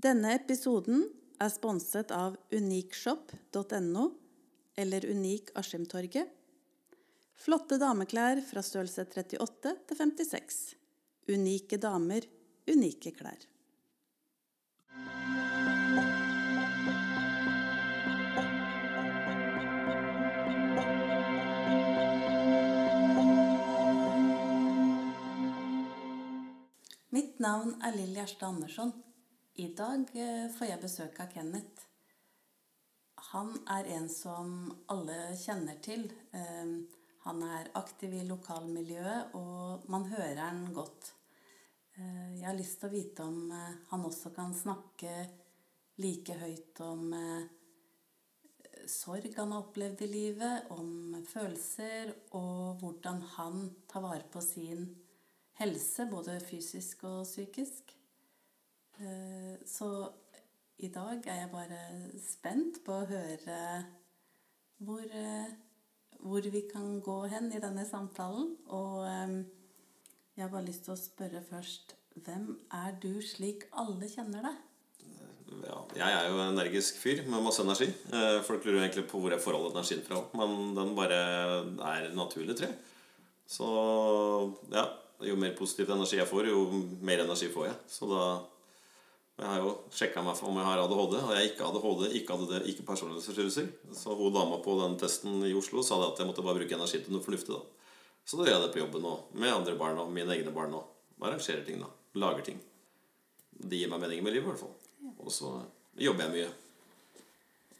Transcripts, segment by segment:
Denne episoden er sponset av unikshop.no eller Unik Askimtorget. Flotte dameklær fra størrelse 38 til 56. Unike damer, unike klær. Mitt navn er Lill Gjerstad Andersson. I dag eh, får jeg besøk av Kenneth. Han er en som alle kjenner til. Eh, Han er aktiv i lokalmiljøet, og man hører han godt. Eh, Jeg har lyst til å vite om eh, han også kan snakke like høyt om sorg han har opplevd i livet, om følelser, og hvordan han tar vare på sin helse, både fysisk og psykisk. Eh, Så i dag er jeg bare spent på å høre hvor, eh, hvor vi kan gå hen i denne samtalen. Og eh, jeg har bare lyst til å spørre først Hvem er du slik alle kjenner deg? Ja, jeg er jo en energisk fyr med masse energi. Folk lurer egentlig på hvor jeg får all energien fra, men den bare er naturlig, tror jeg. Så ja, jo mer positiv energi jeg får, jo mer energi får jeg. Så da Jeg har jo sjekka meg om jeg har ADHD, og jeg ikke hadde ADHD, ikke hadde det, ikke personlighetsforstyrrelser. Så hun dama på den testen i Oslo sa det at jeg måtte bare bruke energi til noe fornuftig, da. Så da gjør jeg det på jobben òg, med andre barn og mine egne barn òg. arrangerer ting, da. Lager ting. Det gir meg mening med livet, i hvert fall. Og så jobber jeg mye.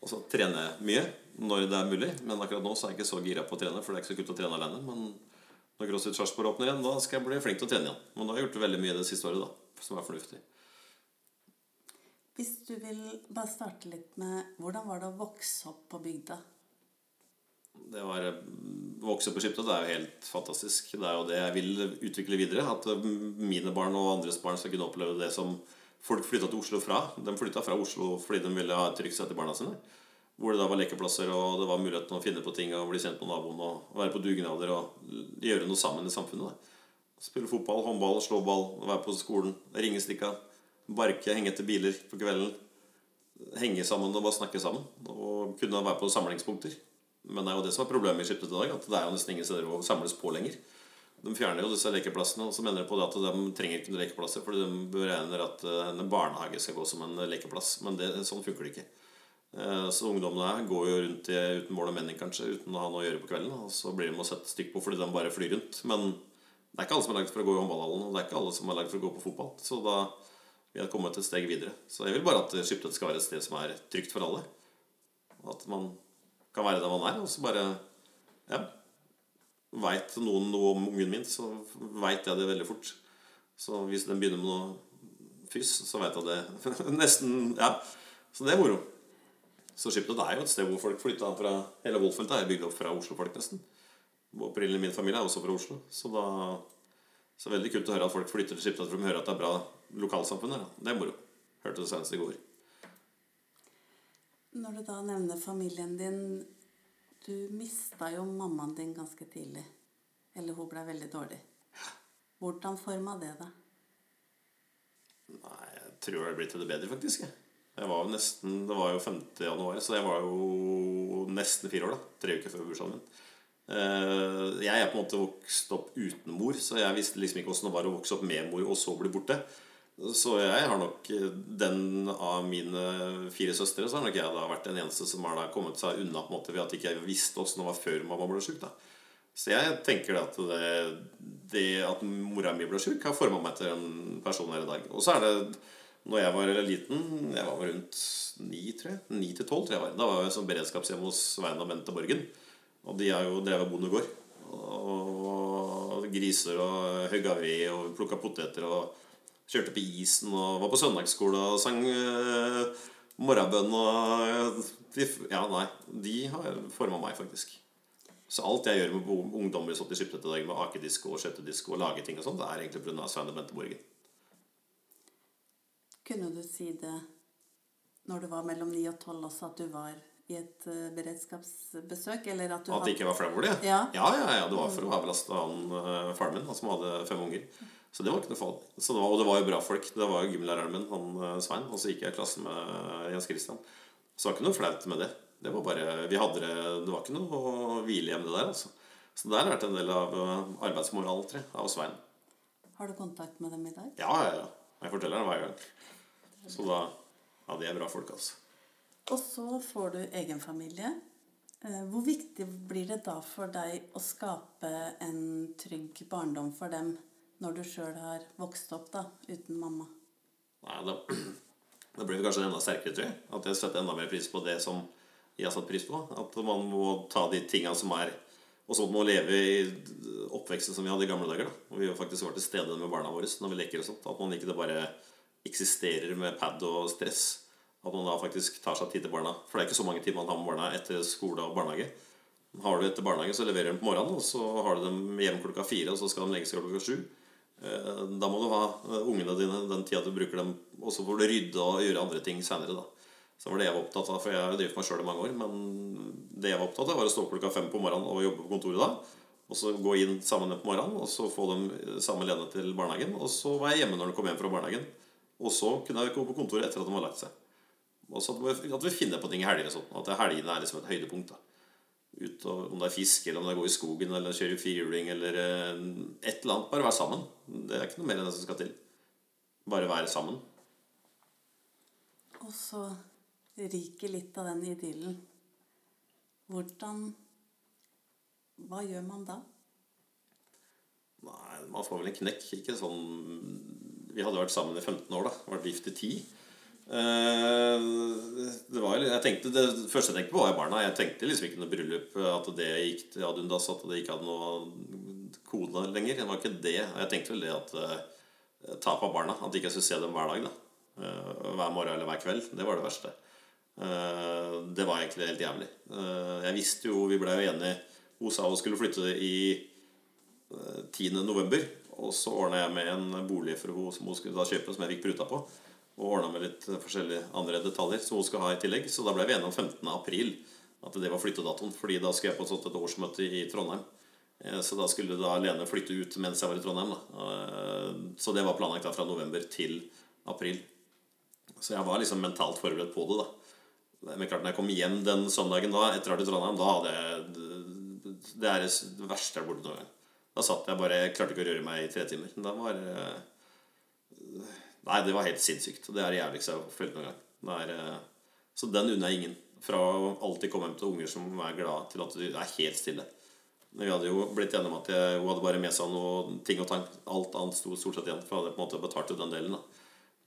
Og så trener jeg mye når det er mulig. Men akkurat nå så er jeg ikke så gira på å trene, for det er ikke så kult å trene alene. Men når CrossFit Sarpsborg åpner igjen, da skal jeg bli flink til å trene igjen. Men da har jeg gjort veldig mye det siste året, da, som er fornuftig. Hvis du vil bare starte litt med Hvordan var det å vokse opp på bygda? Det var eh, Vokse opp på Skiptvet er jo helt fantastisk. Det er jo det jeg vil utvikle videre. At eh, mine barn og andres barn skal kunne oppleve det som folk flytta til Oslo fra. De flytta fra Oslo fordi de ville ha et trygt sted til barna sine. Hvor det da var lekeplasser, og det var mulighet til å finne på ting og bli kjent med naboen og være på dugnader og gjøre noe sammen i samfunnet. Spille fotball, håndball, slå ball, være på skolen, ringestikka, barke, henge etter biler på kvelden. Henge sammen og bare snakke sammen. Og kunne være på samlingspunkter. Men det er jo det som er problemet i Skiptvet i dag. At det er jo nesten ingen steder å samles på lenger. De fjerner jo disse lekeplassene, og så mener de på det at de trenger ikke noen lekeplasser, fordi de beregner at eh, en barnehage skal gå som en lekeplass. Men det, sånn funker det ikke. Eh, Så ungdommene her går jo rundt i, uten mål og mening, kanskje, uten å ha noe å gjøre på kvelden. Og så blir de å sette stykk på fordi de bare flyr rundt. Men det er ikke alle som er lagd for å gå i håndballhallen, og det er ikke alle som er lagd for å gå på fotball. Så da vi har kommet et steg videre. Så jeg vil bare at Skiptvet skal være et sted som er trygt for alle. At man kan være der man er, og så bare ja, Veit noen noe om ungen min, så veit jeg det veldig fort. Så hvis den begynner med noe fyss, så veit jeg det nesten Ja. Så det er moro. Så Skiptvet er jo et sted hvor folk flytta fra Hele Vollfeltet er bygd opp fra Oslo-folk, nesten. Opprinnelig min familie er også fra Oslo. Så da så veldig kult å høre at folk flytter til Skiptvet for de hører at det er bra lokalsamfunn her. Det er moro. Hørte det senest i går. Når du da nevner familien din Du mista jo mammaen din ganske tidlig. Eller hun ble veldig dårlig. Hvordan forma det deg? Nei, jeg tror det blir til det bedre, faktisk. jeg. Jeg var jo nesten, Det var jo 5. januar, så jeg var jo nesten fire år. da, Tre uker før bursdagen min. Eh, Jeg er på en måte vokst opp uten mor, så jeg visste liksom ikke åssen det var å vokse opp med mor og så bli borte. Så jeg har nok eh, den av mine fire søstre Så har nok jeg da vært den eneste som har da kommet seg unna på en måte ved at ikke jeg visste åssen det var før mamma ble sjuk. Så jeg tenker at det, det at mora mi ble sjuk, har forma meg til den personen her i dag. Og så er det når jeg var liten Jeg var rundt ni, tror jeg. Ni til tolv. Da var jeg som beredskapshjem hos Svein og Bente Borgen. Og de har jo drevet bondegård. Og griser og hogga ved og plukka poteter og kjørte på isen og var på søndagsskole og sang uh, morgenbønn og de, Ja, nei. De har forma meg, faktisk. Så alt jeg gjør med ungdommer som i Skiptvet i dag, med akedisko og skjøtedisko og lage ting og sånt, det er egentlig pga. Svein og Bente Borgen. Kunne du si det når du var mellom 9 og 12 også, at du var i et eh, beredskapsbesøk? Eller at du At det ikke var flau det? Ja. ja, ja, ja, Det var for å avlaste han uh, faren min, han som hadde fem unger. Så det var ikke noe fall. Så det var, og det var jo bra folk. Det var jo gymlæreren min, han eh, Svein. Og så gikk jeg i klassen med Jens Christian. Så det var ikke noe flaut med det. Det var bare, vi hadde det, det var ikke noe å hvile hjemme der. altså. Så der lærte jeg en del av arbeidsmoralen tror jeg, av Svein. Har du kontakt med dem i dag? Ja, ja, ja. Jeg forteller dem hver gang. Så da Ja, de er bra folk, altså. Og så får du egen familie. Eh, Hvor viktig blir det da for deg å skape en trygg barndom for dem når du sjøl har vokst opp da, uten mamma? Nei, da, da blir det kanskje enda sterkere, tror jeg. At jeg setter enda mer pris på det som jeg har satt pris på. At man må ta de tinga som er Og så må leve i oppveksten som vi hadde i gamle dager. da Og vi har faktisk vært til stede med barna våre når vi leker og sånt. At man ikke bare eksisterer med pad og stress. At man da faktisk tar seg tid til barna. For det er ikke så mange timer man har med barna etter skole og barnehage. Har du etter barnehage, så leverer du dem på morgenen, og så har du dem hjem klokka fire, og så skal de legge seg klokka sju. Eh, Da må du ha eh, ungene dine den tida du bruker dem, og så får du rydde og gjøre andre ting seinere, da. Så var det jeg var opptatt av, for jeg har drevet meg sjøl i mange år. Men det jeg var opptatt av, var å stå klokka fem på morgenen og jobbe på kontoret da. Og så gå inn sammen på morgenen, og så få dem sammen alene til barnehagen. Og så var jeg hjemme når de kom hjem fra barnehagen. Og så kunne jeg gå på kontoret etter at de har lagt seg. Og så at vi, at vi finner på ting i helger og sånt. At helgene er liksom et høydepunkt. da ut og, Om det er fiske, eller om det er gå i skogen, eller kjøre firehjuling, eller eh, et eller annet. Bare være sammen. Det er ikke noe mer enn det som skal til. Bare være sammen. Og så ryker litt av den idyllen. Hvordan Hva gjør man da? Nei, man får vel en knekk. Ikke sånn Vi hadde vært sammen i 15 år, da. Vært gift i 10. Eh, Det var, jeg tenkte, det første jeg tenkte på, var barna. Jeg tenkte liksom ikke noe bryllup, at det gikk til ad undas, at det ikke hadde noe kode lenger. Det var ikke det. Jeg tenkte vel det at eh, tap av barna. At ikke skulle se dem hver dag. da Eh, Hver morgen eller hver kveld. Det var det verste. Det var egentlig helt jævlig. Jeg visste jo Vi ble jo enige Hun sa hun skulle flytte i eh, 10. november. Og så ordna jeg med en bolig for henne som hun skulle da kjøpe, som jeg fikk pruta på. Og ordna med litt forskjellige andre detaljer som hun skal ha i tillegg. Så da ble vi enige om 15. april. At det var flyttedatoen. Fordi da skulle jeg på et årsmøte i Trondheim. Eh, Så da skulle da Lene flytte ut mens jeg var i Trondheim. Da. Eh, Så det var planlagt da fra november til april. Så jeg var liksom mentalt forberedt på det. da Men klart når jeg kom hjem den søndagen da etter å ha vært i Trondheim, da hadde jeg Det er det verste jeg har vært noen gang. Da satt jeg bare Jeg klarte ikke å røre meg i tre timer. Da var Nei, det var helt sinnssykt. Det er det jævligste jeg har følt noen gang. Er, eh, så den unner jeg ingen. Fra å alltid komme hjem til unger som er glade, til at de er helt stille. Men vi hadde jo blitt enige om at jeg, hun hadde bare med seg noe ting og tang. Alt annet sto stort sett igjen, for jeg hadde på en måte betalt ut den delen. da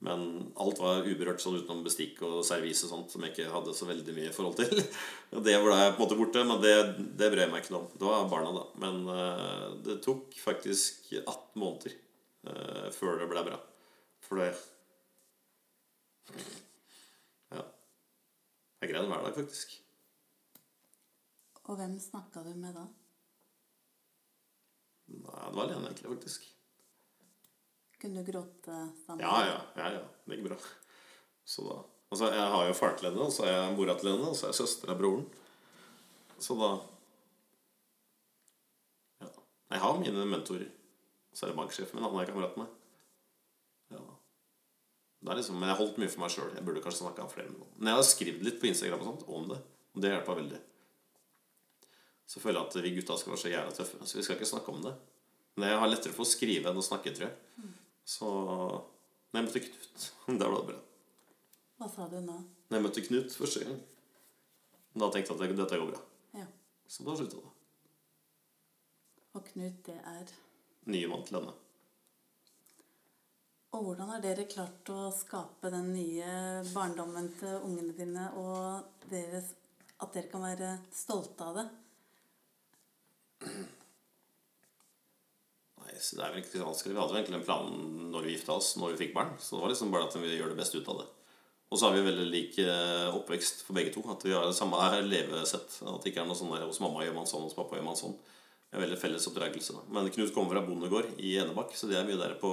men alt var uberørt sånn utenom bestikk og servise og sånt som jeg ikke hadde så veldig mye forhold til. Og det ble jeg på en måte borte, men det, det brød jeg meg ikke noe om. Det var barna, da. Men eh, det tok faktisk 18 måneder eh, før det ble bra. Det Ja. Jeg greide hver dag, faktisk. Og hvem snakka du med da? Nei, det var alene, egentlig, faktisk. Kunne du gråte sammen? Ja, ja, ja, ja. Det gikk bra. Så da Altså, jeg har jo faren til henne, og så er jeg mora til henne, og så er jeg søster av broren. Så da Ja. Jeg har mine mentorer. Så er det banksjefen min, han er kamerat med. Ja. Det liksom, men jeg holdt mye for meg sjøl. Jeg burde kanskje snakka om flere med noen. Men jeg har skrevet litt på Instagram og sånt om det, og det hjelpa veldig. Så føler jeg at vi gutta skal være så jævla tøffe, så vi skal ikke snakke om det. Men jeg har lettere for å skrive enn å snakke, tror jeg. Så Når jeg møtte Knut, da var det bra. Hva sa du nå? Når jeg møtte Knut første gang, da tenkte jeg at dette går bra. Ja. Så da slutta det. Og Knut, det er Nye mann til henne. Og hvordan har dere klart å skape den nye barndommen til ungene dine, og deres, at dere kan være stolte av det? Nei, så det er vel ikke så vanskelig. Vi hadde egentlig en plan når vi gifta oss, når vi fikk barn. Så det var liksom bare at vi gjør det beste ut av det. Og så har vi veldig lik eh, oppvekst for begge to. At vi har det samme levesett. At det ikke er noe sånn der hos mamma gjør man sånn, hos pappa gjør man sånn. Det er veldig felles oppdragelse. Men Knut kommer fra bondegård i Enebakk, så det er mye der på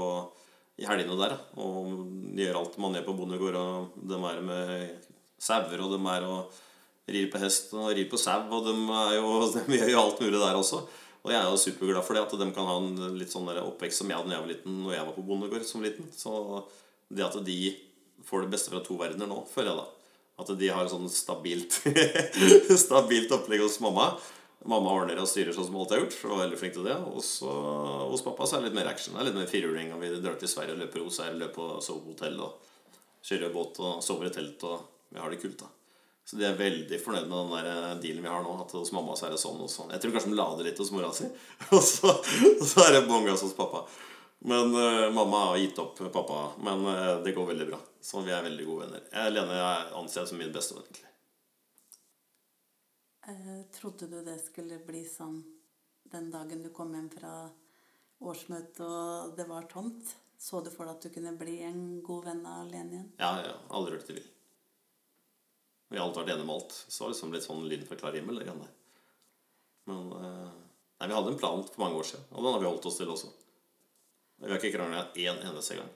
i helgene der. da. Og gjør alt man gjør på bondegård. Og de er med sauer, og de er og rir på hest og rir på sau, og de, jo, de gjør jo alt mulig der også. Og jeg er jo superglad for det, at de kan ha en litt sånn oppvekst som jeg hadde da jeg var liten, når jeg var på bondegård som liten. Så det at de får det beste fra to verdener nå, føler jeg da. At de har et sånn stabilt Stabilt opplegg hos mamma. Mamma ordner og styrer sånn som alt har gjort. Og var veldig flink til det Og så hos pappa så er det litt mer action. Det er litt mer firhjuling. Og vi drar til Sverige og løper hos her, løper og sover på hotell og kjører båt og sover i telt. Og vi har det kult, da. Så de er veldig fornøyd med den der dealen vi har nå. At hos mamma så er det sånn og sånn. Jeg tror kanskje de lader litt hos mora si. Og så, så er det bånn gass hos pappa. Men uh, mamma har gitt opp pappa. Men uh, det går veldig bra. Så vi er veldig gode venner. Jeg, Lene jeg anser jeg som min beste venn, egentlig. Eh, trodde du det skulle bli sånn den dagen du kom hjem fra årsmøtet og det var tomt? Så du for deg at du kunne bli en god venn av Lene igjen? Ja, ja. Aldri hørt det vil. Vi har alltid vært enige med alt. Så det var liksom litt sånn lyn fra klar himmel. det. Men eh, Nei, vi hadde en plan for mange år siden, og den har vi holdt oss til også. Vi har ikke krangla én eneste gang.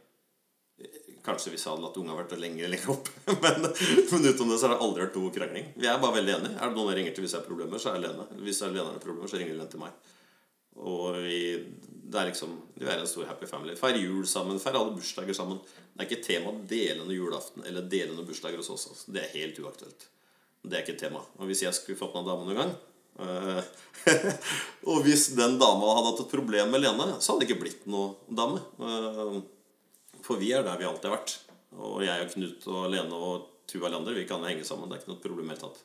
Kanskje hvis jeg hadde latt unga vært lenger lenger opp. Men, men utenom det så har jeg aldri hørt noe krangling. Vi er bare veldig enige. Er det noen jeg ringer til hvis jeg har problemer, så er det Lene. Hvis er Lene har problemer, så ringer Lene til meg. Og vi, det er liksom Vi er en stor happy family. Feirer jul sammen, feirer alle bursdager sammen. Det er ikke tema dele noe julaften eller dele noen bursdager hos oss. Altså. Det er helt uaktuelt. Det er ikke tema. Og hvis jeg skulle fått meg en dame noen gang øh, Og hvis den dama hadde hatt et problem med Lene, så hadde det ikke blitt noe dame. For vi er der vi alltid har vært. Og jeg og Knut og Lene og Tuva Lander, vi kan henge sammen. Det er ikke noe problem helt tatt.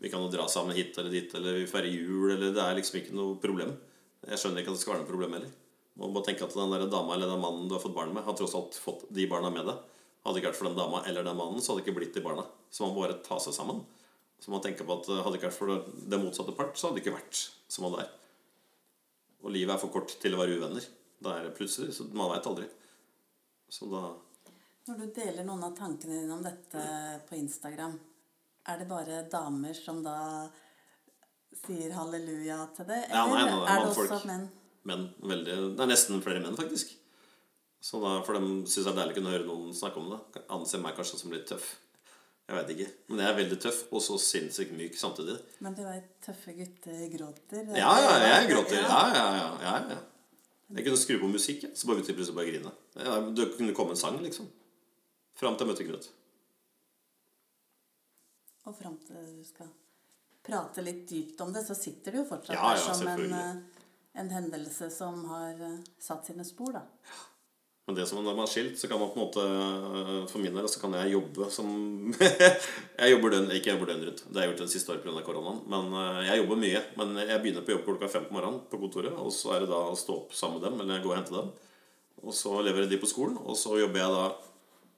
Vi kan jo dra sammen hit eller dit, eller vi feirer jul, eller det er liksom ikke noe problem. Jeg skjønner ikke at det skal være noe problem heller. Man må bare tenke at den der dama eller den mannen du har fått barn med, har tross alt fått de barna med deg. Hadde det ikke vært for den dama eller den mannen, så hadde det ikke blitt de barna. Så man må bare ta seg sammen. Så man tenker på at hadde det ikke vært for det motsatte part, så hadde det ikke vært som man er. Og livet er for kort til å være uvenner. Da er det plutselig, så Man veit aldri. Så da Når du deler noen av tankene dine om dette på Instagram, er det bare damer som da sier halleluja til det? Ja, nei, Eller er det også menn? Menn. veldig, det er nesten flere menn, faktisk. Så da, For de syns det er deilig å kunne høre noen snakke om det. Anser meg kanskje som litt tøff. Jeg veit ikke. Men jeg er veldig tøff, og så sinnssykt myk samtidig. Men du veit, tøffe gutter gråter. Ja, ja, jeg gråter. Ja, ja, ja. ja, ja. Jeg kunne skru på musikk, så bare plutselig bare grine. Ja, Det kunne komme en sang, liksom. Fram til jeg møtte Knut. Og fram til du skal prate litt dypt om det, så sitter du jo fortsatt Ja, der som en, eh, en hendelse som har eh, satt sine spor, da. Men det som når man er skilt, så kan man på en måte For min del så kan jeg jobbe som Jeg jobber døgn, ikke jobber døgn rundt. Det har jeg gjort det siste året pga. koronaen. Men eh, jeg jobber mye. Men jeg begynner på jobb klokka fem på morgenen på kontoret. Og så er det da å stå opp sammen med dem, eller gå og hente dem. Og så leverer de på skolen. Og så jobber jeg da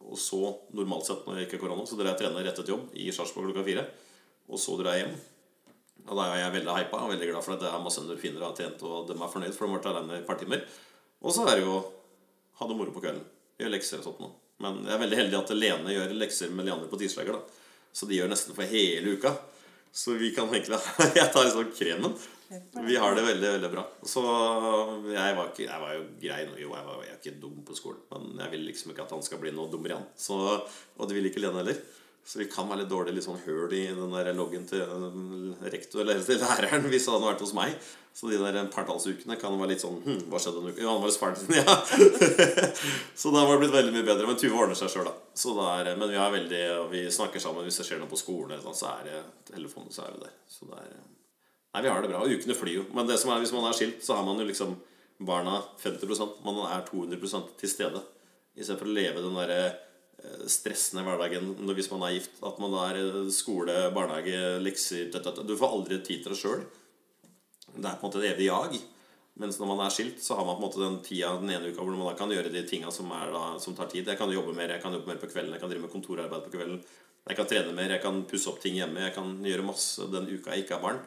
Og så, normalt sett når jeg ikke er korona, så drar jeg trener rett etter jobb i Sarpsborg klokka fire. Og så drar jeg hjem. Og da er jeg veldig hypa og veldig glad for at det er masse endorfiner jeg har tjent, og de er fornøyd, for de har vært alene i et par timer. Og så er det jo ha det moro på kvelden. Gjøre lekser og sånt noe. Men jeg er veldig heldig at Lene gjør lekser med Leander på tirsdager. da Så de gjør nesten for hele uka. Så vi kan egentlig Jeg tar liksom kremen. Vi har det veldig, veldig bra. Så jeg var, ikke, jeg var jo grei. Jo, jeg var jeg ikke dum på skolen. Men jeg vil liksom ikke at han skal bli noe dummere igjen. Så, og det vil ikke Lene heller. Så vi kan være litt dårlig litt sånn høl i den der loggen til um, rektor eller til læreren hvis han hadde vært hos meg. Så de der partallsukene kan være litt sånn hm, Hva skjedde en uke? Jo, han var hos faren sin, ja. så da var det blitt veldig mye bedre. Men Tuva ordner seg sjøl, da. Så det er, men vi, er veldig, vi snakker sammen hvis det skjer noe på skolen, eller sånn, så er det telefonen, så er vi der. Så det er Nei, vi har det bra. Og ukene flyr jo. Men det som er, hvis man er skilt, så har man jo liksom barna 50% Man er 200% til stede. Istedenfor å leve den derre eh, stressende hverdagen hvis man er gift. At man er eh, skole, barnehage, lekser. Du får aldri tid til det sjøl. Det er på en måte et evig jag. Mens når man er skilt, så har man på en måte den tida den ene uka hvor man da kan gjøre de tinga som, som tar tid. Jeg kan jobbe mer, jeg kan jobbe mer på kvelden, jeg kan drive med kontorarbeid på kvelden. Jeg kan trene mer, jeg kan pusse opp ting hjemme. Jeg kan gjøre masse den uka jeg ikke har barn.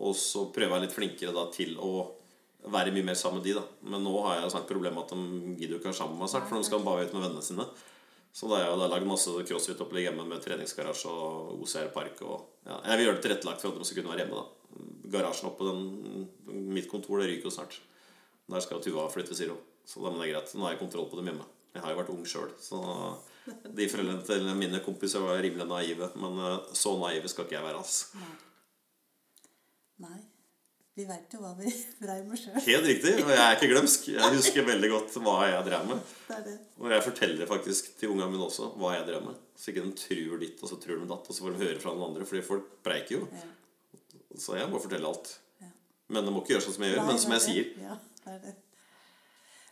Og så prøver jeg litt flinkere da til å være mye mer sammen med de da Men nå har jeg problemet med at de gidder ikke være sammen med meg snart, for de skal bare ut med vennene sine. Så da har jeg jo lagd masse crossfit-opplegg hjemme med treningsgarasje og OCR Park. Og, ja, jeg vil gjøre det tilrettelagt for at de skal kunne være hjemme. da Garasjen oppe den, mitt kontor det ryker jo snart. Der skal Tuva flytte, sier hun. Så da men det er greit. Nå har jeg kontroll på dem hjemme. Jeg har jo vært ung sjøl, så de foreldrene til mine kompiser var rimelig naive. Men eh, så naive skal ikke jeg være, altså. Nei. Vi veit jo hva vi dreiv med sjøl. Helt riktig. Og jeg er ikke glemsk. Jeg husker veldig godt hva jeg drev med. Det det. Og jeg forteller faktisk til ungene mine også hva jeg drev med. Så ikke de tror ditt, og så tror de datt, og så får de høre fra noen andre. Fordi folk preiker jo. Ja. Så jeg må fortelle alt. Ja. Men de må ikke gjøre sånn som jeg gjør. Nei, Men som jeg er sier. Ja, det er det.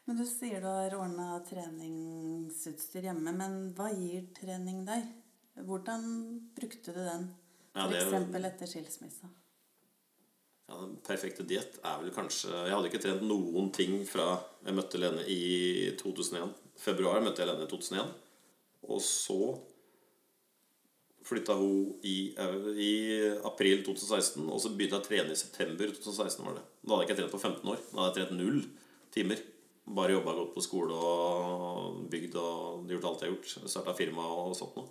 Men du sier du har ordna treningsutstyr hjemme. Men hva gir trening deg? Hvordan brukte du den? Ja, For eksempel etter skilsmissa. Ja, Den perfekte diett er vel kanskje Jeg hadde ikke trent noen ting fra jeg møtte Lene i 2001. Februar møtte jeg Lene i 2001. Og så flytta hun i, i april 2016, og så begynte jeg å trene i september 2016. var det. Da hadde jeg ikke trent på 15 år. Da hadde jeg trent null timer. Bare jobba godt på skole og bygd og gjort alt jeg har gjort. Starta firma og sånt noe.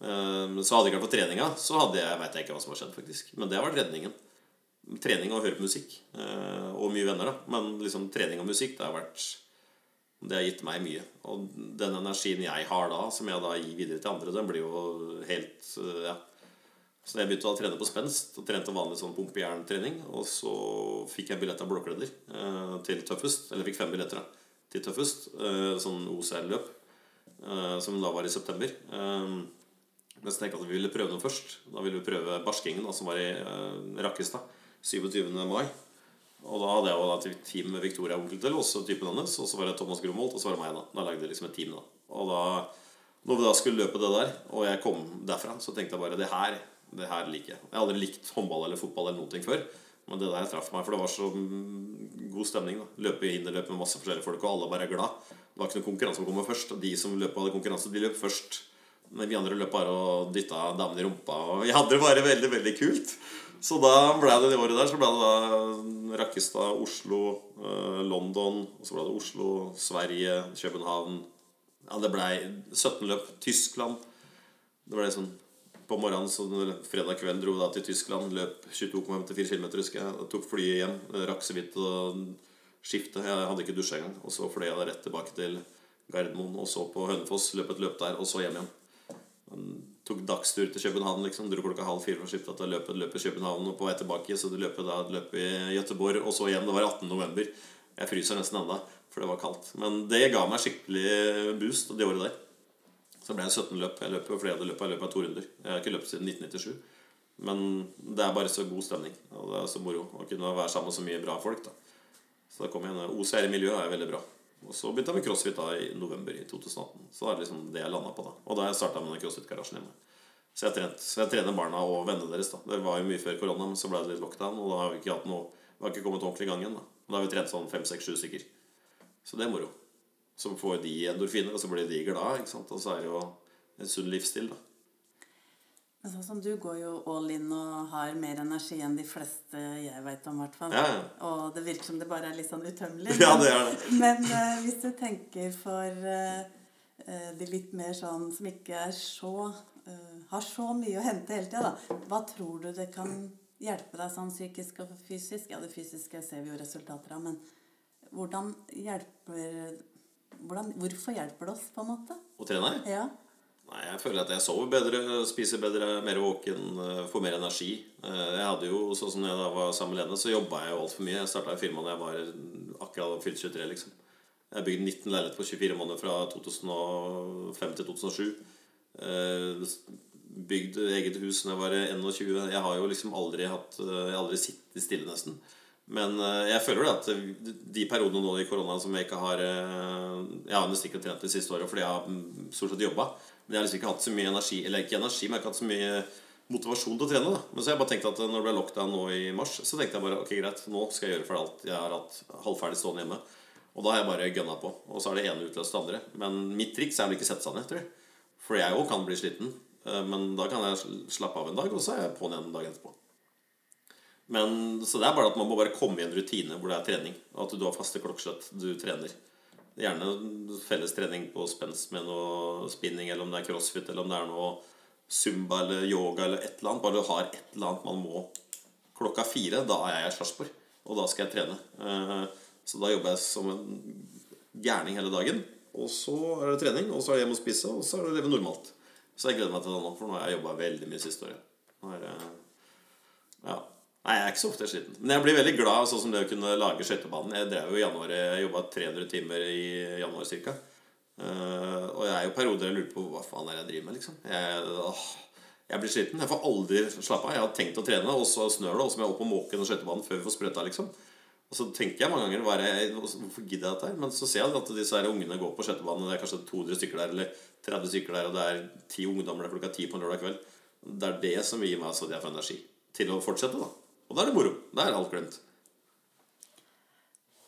Eh, Så hadde jeg ikke vært på treninga, så hadde jeg, vet jeg ikke hva som har skjedd, faktisk. Men det har vært redningen. Trening og høre på musikk. eh, Og mye venner, da. Men liksom trening og musikk, det har vært Det har gitt meg mye. Og den energien jeg har da, som jeg da gir videre til andre, den blir jo helt eh, Ja. Så jeg begynte å trene på spenst og trente vanlig sånn pumpejerntrening. Og så fikk jeg billett av blåkleder eh, til Tøffest. Eller fikk fem billetter da, til Tøffest. Sånn OCR-løp. Eh, som da var i september. Men så tenkte jeg at vi ville prøve noe først. Da ville vi prøve barskingen, da, som var i Rakkestad. 27. mai. Og da hadde jeg jo et team med Victoria Onkeltel, også typen hennes. Og så var det Thomas Gromholt, og så var det meg. Da Da lagde jeg liksom et team. da Og da når vi da skulle løpe det der, og jeg kom derfra, så tenkte jeg bare det her, det her liker jeg. Jeg har aldri likt håndball eller fotball eller noen ting før. Men det der traff meg, for det var så god stemning. da Løpe i hinderløp med masse forskjellige folk, og alle bare er glad. Det var ikke noen konkurranse som kom først. De som løp hadde konkurranse, de løp først. Men vi andre løp bare og dytta damene i rumpa. Og vi hadde det bare veldig, veldig kult. Så da ble det det året der så ble det da Rakkestad, Oslo, eh, London. Og så ble det Oslo, Sverige, København. Ja, det ble 17 løp. Tyskland. Det ble sånn På morgenen så fredag kveld dro vi da til Tyskland. Løp 22,54 km, husker jeg. og Tok flyet hjem. Rakk så vidt å skifte. Jeg hadde ikke dusja engang. Og så fløy jeg da rett tilbake til Gardermoen og så på Hønefoss. Løp et løp der, og så hjem igjen. Tok dagstur til København. liksom Dro klokka halv fire for å skifte løpet, i København. Og på vei tilbake så du løp da løp i Gøteborg og så hjem. Det var 18. november. Jeg fryser nesten enda, for det var kaldt. Men det ga meg skikkelig boost det året der. Så ble det 17 løp. Jeg løp jo flere løp. Jeg løp av to runder. Jeg har ikke løpt siden 1997. Men det er bare så god stemning. Og det er så moro å kunne være sammen med så mye bra folk. da Så da kom jeg inn OCR i miljøet er veldig bra. Og så begynte jeg med crossfit da i november i 2018. Så det er liksom det jeg landa på da. Og da har jeg starta med den crossfit-garasjen hjemme. Så jeg, trent, så jeg trener barna og vennene deres. da Det var jo mye før korona, men så ble det litt lockdown. Og da har vi ikke hatt noe Vi har ikke kommet ordentlig i gang igjen. Da Da har vi trent sånn fem, seks, sju stykker. Så det er moro. Så får de endorfiner, og så blir de glade. Ikke sant? Og så er det jo en sunn livsstil, da. Men sånn som du går jo all in og har mer energi enn de fleste jeg veit om, hvert fall. Ja, ja. Og det virker som det bare er litt sånn utømmelig. Ja, men- det er det. Men uh, hvis du tenker for eh, de litt mer sånn som ikke er så uh, Har så mye å hente hele tida, da. Hva tror du det kan hjelpe deg sånn psykisk og fysisk? Ja, det fysiske ser vi jo resultater av, men hvordan hjelper hvordan, Hvorfor hjelper det oss, på en måte? Å trene? Ja. Nei, Jeg føler at jeg sover bedre, spiser bedre, mer våken, eh, får mer energi. Eh, Jeg hadde jo, sånn som jeg da var sammen med Lene, så jobba jeg jo altfor mye. Jeg starta firmaet da jeg var akkurat fylt 23, liksom. Jeg bygde 19 leiligheter på 24 måneder fra 2005 til 2007. Eh, Bygd eget hus da jeg var 21. Jeg har jo liksom aldri hatt Jeg har aldri sittet stille, nesten. Men eh, jeg føler det at de periodene nå i koronaen som jeg ikke har eh, Jeg har nesten ikke trent det siste året fordi jeg har mm, stort sett jobba. Men jeg har liksom ikke hatt så mye energi Eller ikke energi, men jeg har ikke hatt så mye motivasjon til å trene. da Men så har jeg bare tenkt at når det ble lockdown nå i mars, så tenkte jeg bare ok, greit, nå skal jeg gjøre for alt jeg har hatt halvferdig stående hjemme. Og da har jeg bare gønna på. Og så er det ene utløst det andre. Men mitt triks er vel ikke sette seg ned, tror jeg. For jeg òg kan bli sliten. Eh, Men da kan jeg slappe av en dag, og så er jeg på'n igjen en dag etterpå. Men, så det er bare at man må bare komme i en rutine hvor det er trening. Og at du har faste klokkeslett du trener. Gjerne felles trening på spenst med noe spinning, eller om det er crossfit, eller om det er noe zumba eller yoga eller et eller annet. Bare du har et eller annet man må klokka fire. Da er jeg i Sarpsborg, og da skal jeg trene. Eh, Så da jobber jeg som en gærning hele dagen. Og så er det trening, og så er det hjem og spise, og så er det leve normalt. Så jeg gleder meg til det nå, for nå har jeg jobba veldig mye siste året. Nå er det, ja, Nei, jeg er ikke så ofte sliten. Men jeg blir veldig glad sånn som det å kunne lage skøytebanen. Jeg drev jo i januar, jeg jobba 300 timer i januar ca. Uh, og jeg er jo perioder jeg lurer på hva faen er det jeg driver med, liksom. Jeg, åh, jeg blir sliten. Jeg får aldri slappe av. Jeg har tenkt å trene, og så snør det, og så må jeg opp og måke den skøytebanen før vi får sprøyta, liksom. Og så tenker jeg mange ganger er det, hvorfor gidder jeg dette her? Men så ser jeg at disse her ungene går på skøytebanen, og det er kanskje 200 stykker der, eller 30 stykker der, og det er ti ungdommer der klokka ti på en lørdag kveld. Det er det som gir meg så det jeg får energi til å fortsette, da. Og da er det moro. Da er alt glemt.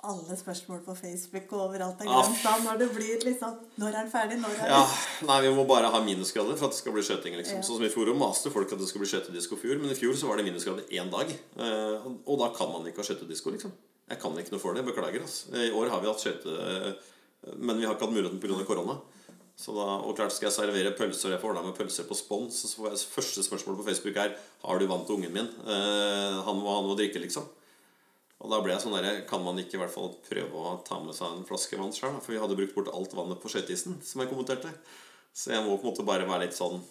Alle spørsmål på Facebook og overalt er glemt da når det blir liksom Når er den ferdig? Når er ja, Nei, vi må bare ha minusgrader for at det skal bli skjøting. Liksom. Ja. Sånn som I fjor maste folk at det skulle bli skjøtedisko i fjor, men i fjor så var det minusgrader én dag. Eh, og da kan man ikke ha skjøtedisko, liksom. Jeg kan ikke noe for det. Beklager. Altså. I år har vi hatt skøyte... Men vi har ikke hatt muligheten pga. korona. Så da, og klart Skal jeg servere pølser og jeg får ordna med pølser på spons, så får jeg første spørsmål på Facebook er Har du vann til ungen min. Eh, han må ha noe å drikke, liksom. Og da ble jeg sånn der Kan man ikke i hvert fall prøve å ta med seg en flaske vann sjøl? For vi hadde brukt bort alt vannet på skøyteisen, som jeg kommenterte. Så jeg må på en måte bare være litt sånn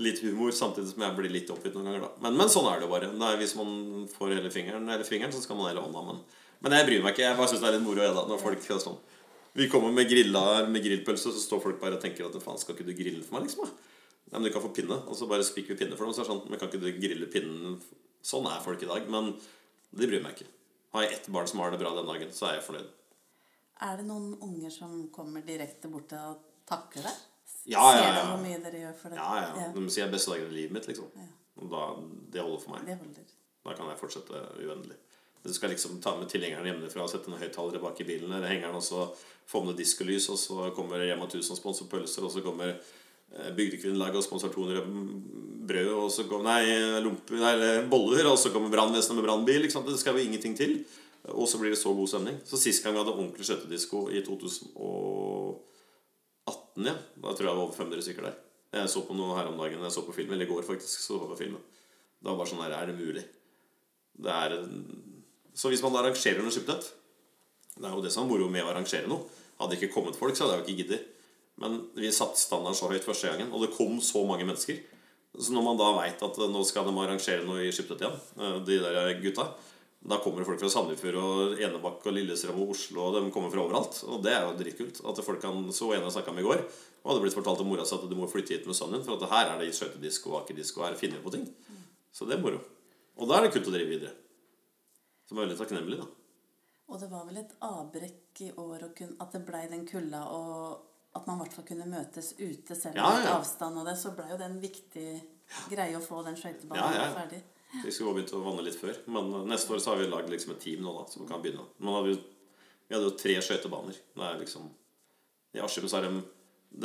Litt humor, samtidig som jeg blir litt oppgitt noen ganger. da Men, men sånn er det jo bare. Det er hvis man får hele fingeren, eller fingeren, så skal man hele hånda. Men, men jeg bryr meg ikke. Jeg bare syns det er litt moro da, når folk gjør sånn Vi kommer med grilla med grillpølse, så står folk bare og tenker at faen, skal ikke du grille for meg, liksom? Nei, men du kan få pinne. Og så bare spikker vi pinne for dem. Så er det sånn, men kan ikke du grille pinnen Sånn er folk i dag. Men det bryr meg ikke. Har jeg ett barn som har det bra den dagen, så er jeg fornøyd. Er det noen unger som kommer direkte bort og takker deg? Ja, ja, ja. Ser de hvor mye dere gjør for det? Ja, ja. De sier 'beste dagen i livet mitt', liksom. Ja. Og da, det holder for meg. Det holder. Da kan jeg fortsette uendelig. Du skal liksom ta med tilhengeren hjemmefra og sette noen høyttalere bak i bilen. Eller hengeren og så få med diskolys, og så kommer Rema 1000 og sponser pølser, og så kommer Eh, Bygdekvinnelaget og sponser 200 brød og så kommer, nei, lumpe, nei, boller, og så kommer brannvesenet med brannbil. Det skal jo ingenting til. Og så blir det så god stemning. Så Sist gang vi hadde ordentlig skøytedisko, i 2018, ja, da tror jeg det var over 500 stykker der. Jeg så på noe her om dagen. Jeg så på filmen, eller i går faktisk. så på filmen. Det var bare sånn her Er det mulig? Det er Så hvis man arrangerer noe skiptet Det er jo det som er moro med å arrangere noe. Hadde det ikke kommet folk, så hadde jeg jo ikke giddet. Men vi satte standarden så høyt første gangen, og det kom så mange mennesker. Så når man da veit at nå skal de arrangere noe i Skiptvet igjen, eh, de der gutta Da kommer folk fra Sandefjord og Enebakk og Lillestrøm og Oslo, og de kommer fra overalt. Og det er jo dritkult. At folk kan Så ene jeg snakka med i går, og hadde blitt fortalt av mora si at du må flytte hit med sønnen din, for at her er det skøytedisko og akedisko, her finner vi på ting. Så det er moro. Og da er det kult å drive videre. Som er veldig takknemlig, da. Og det var vel et avbrekk i år at det blei den kulda og at man i hvert fall kunne møtes ute selv om ja, ja. avstand og det, så ble jo det en viktig greie å få den skøytebanen ja, ja. ferdig. Vi skulle begynt å vanne litt før, men neste år så har vi lagd liksom et team nå da, som kan begynne. Men vi, vi, hadde jo tre skøytebaner. Liksom, I Askim så er det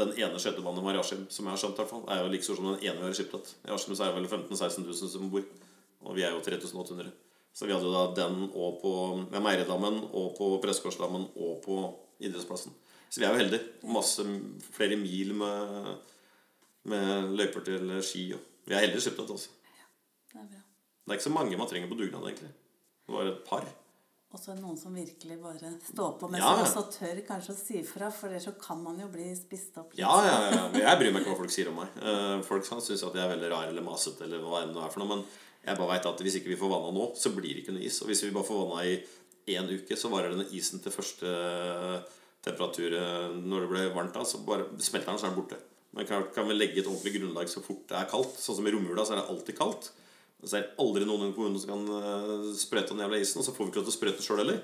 den ene skøytebanen var i Askim, som jeg har skjønt, i hvert fall, er jo like stor som den ene vi har i Skiptvet. I Askim er det vel 15 000-16 000 som bor, og vi er jo 3800. Så vi hadde jo da den og på Meiredammen og på Pressegårdsdammen og på idrettsplassen. Så vi er jo heldige. Masse, flere mil med, med løyper til ski. Og vi er heldige skiptet, altså. Ja, det er bra. Det er ikke så mange man trenger på dugnad, egentlig. Det var et par. Og så er det noen som virkelig bare står på, men ja, som også tør kanskje å si fra. For ellers så kan man jo bli spist opp. Litt. Ja, ja, ja. Jeg bryr meg ikke hva folk sier om meg. Eh, folk syns at jeg er veldig rar eller masete eller hva enn det er for noe. Men jeg bare veit at hvis ikke vi får vanna nå, så blir det ikke noe is. Og hvis vi bare får vanna i én uke, så varer denne isen til første temperatur eh, når det ble varmt, da, så bare smelter den, så er den borte. Men kan, kan vi legge et ordentlig grunnlag så fort det er kaldt. Sånn som i romjula, så er det alltid kaldt. Så er det aldri noen i kommunen som kan uh, sprøyte den jævla isen. Og så får vi ikke lov til å sprøyte sjøl heller.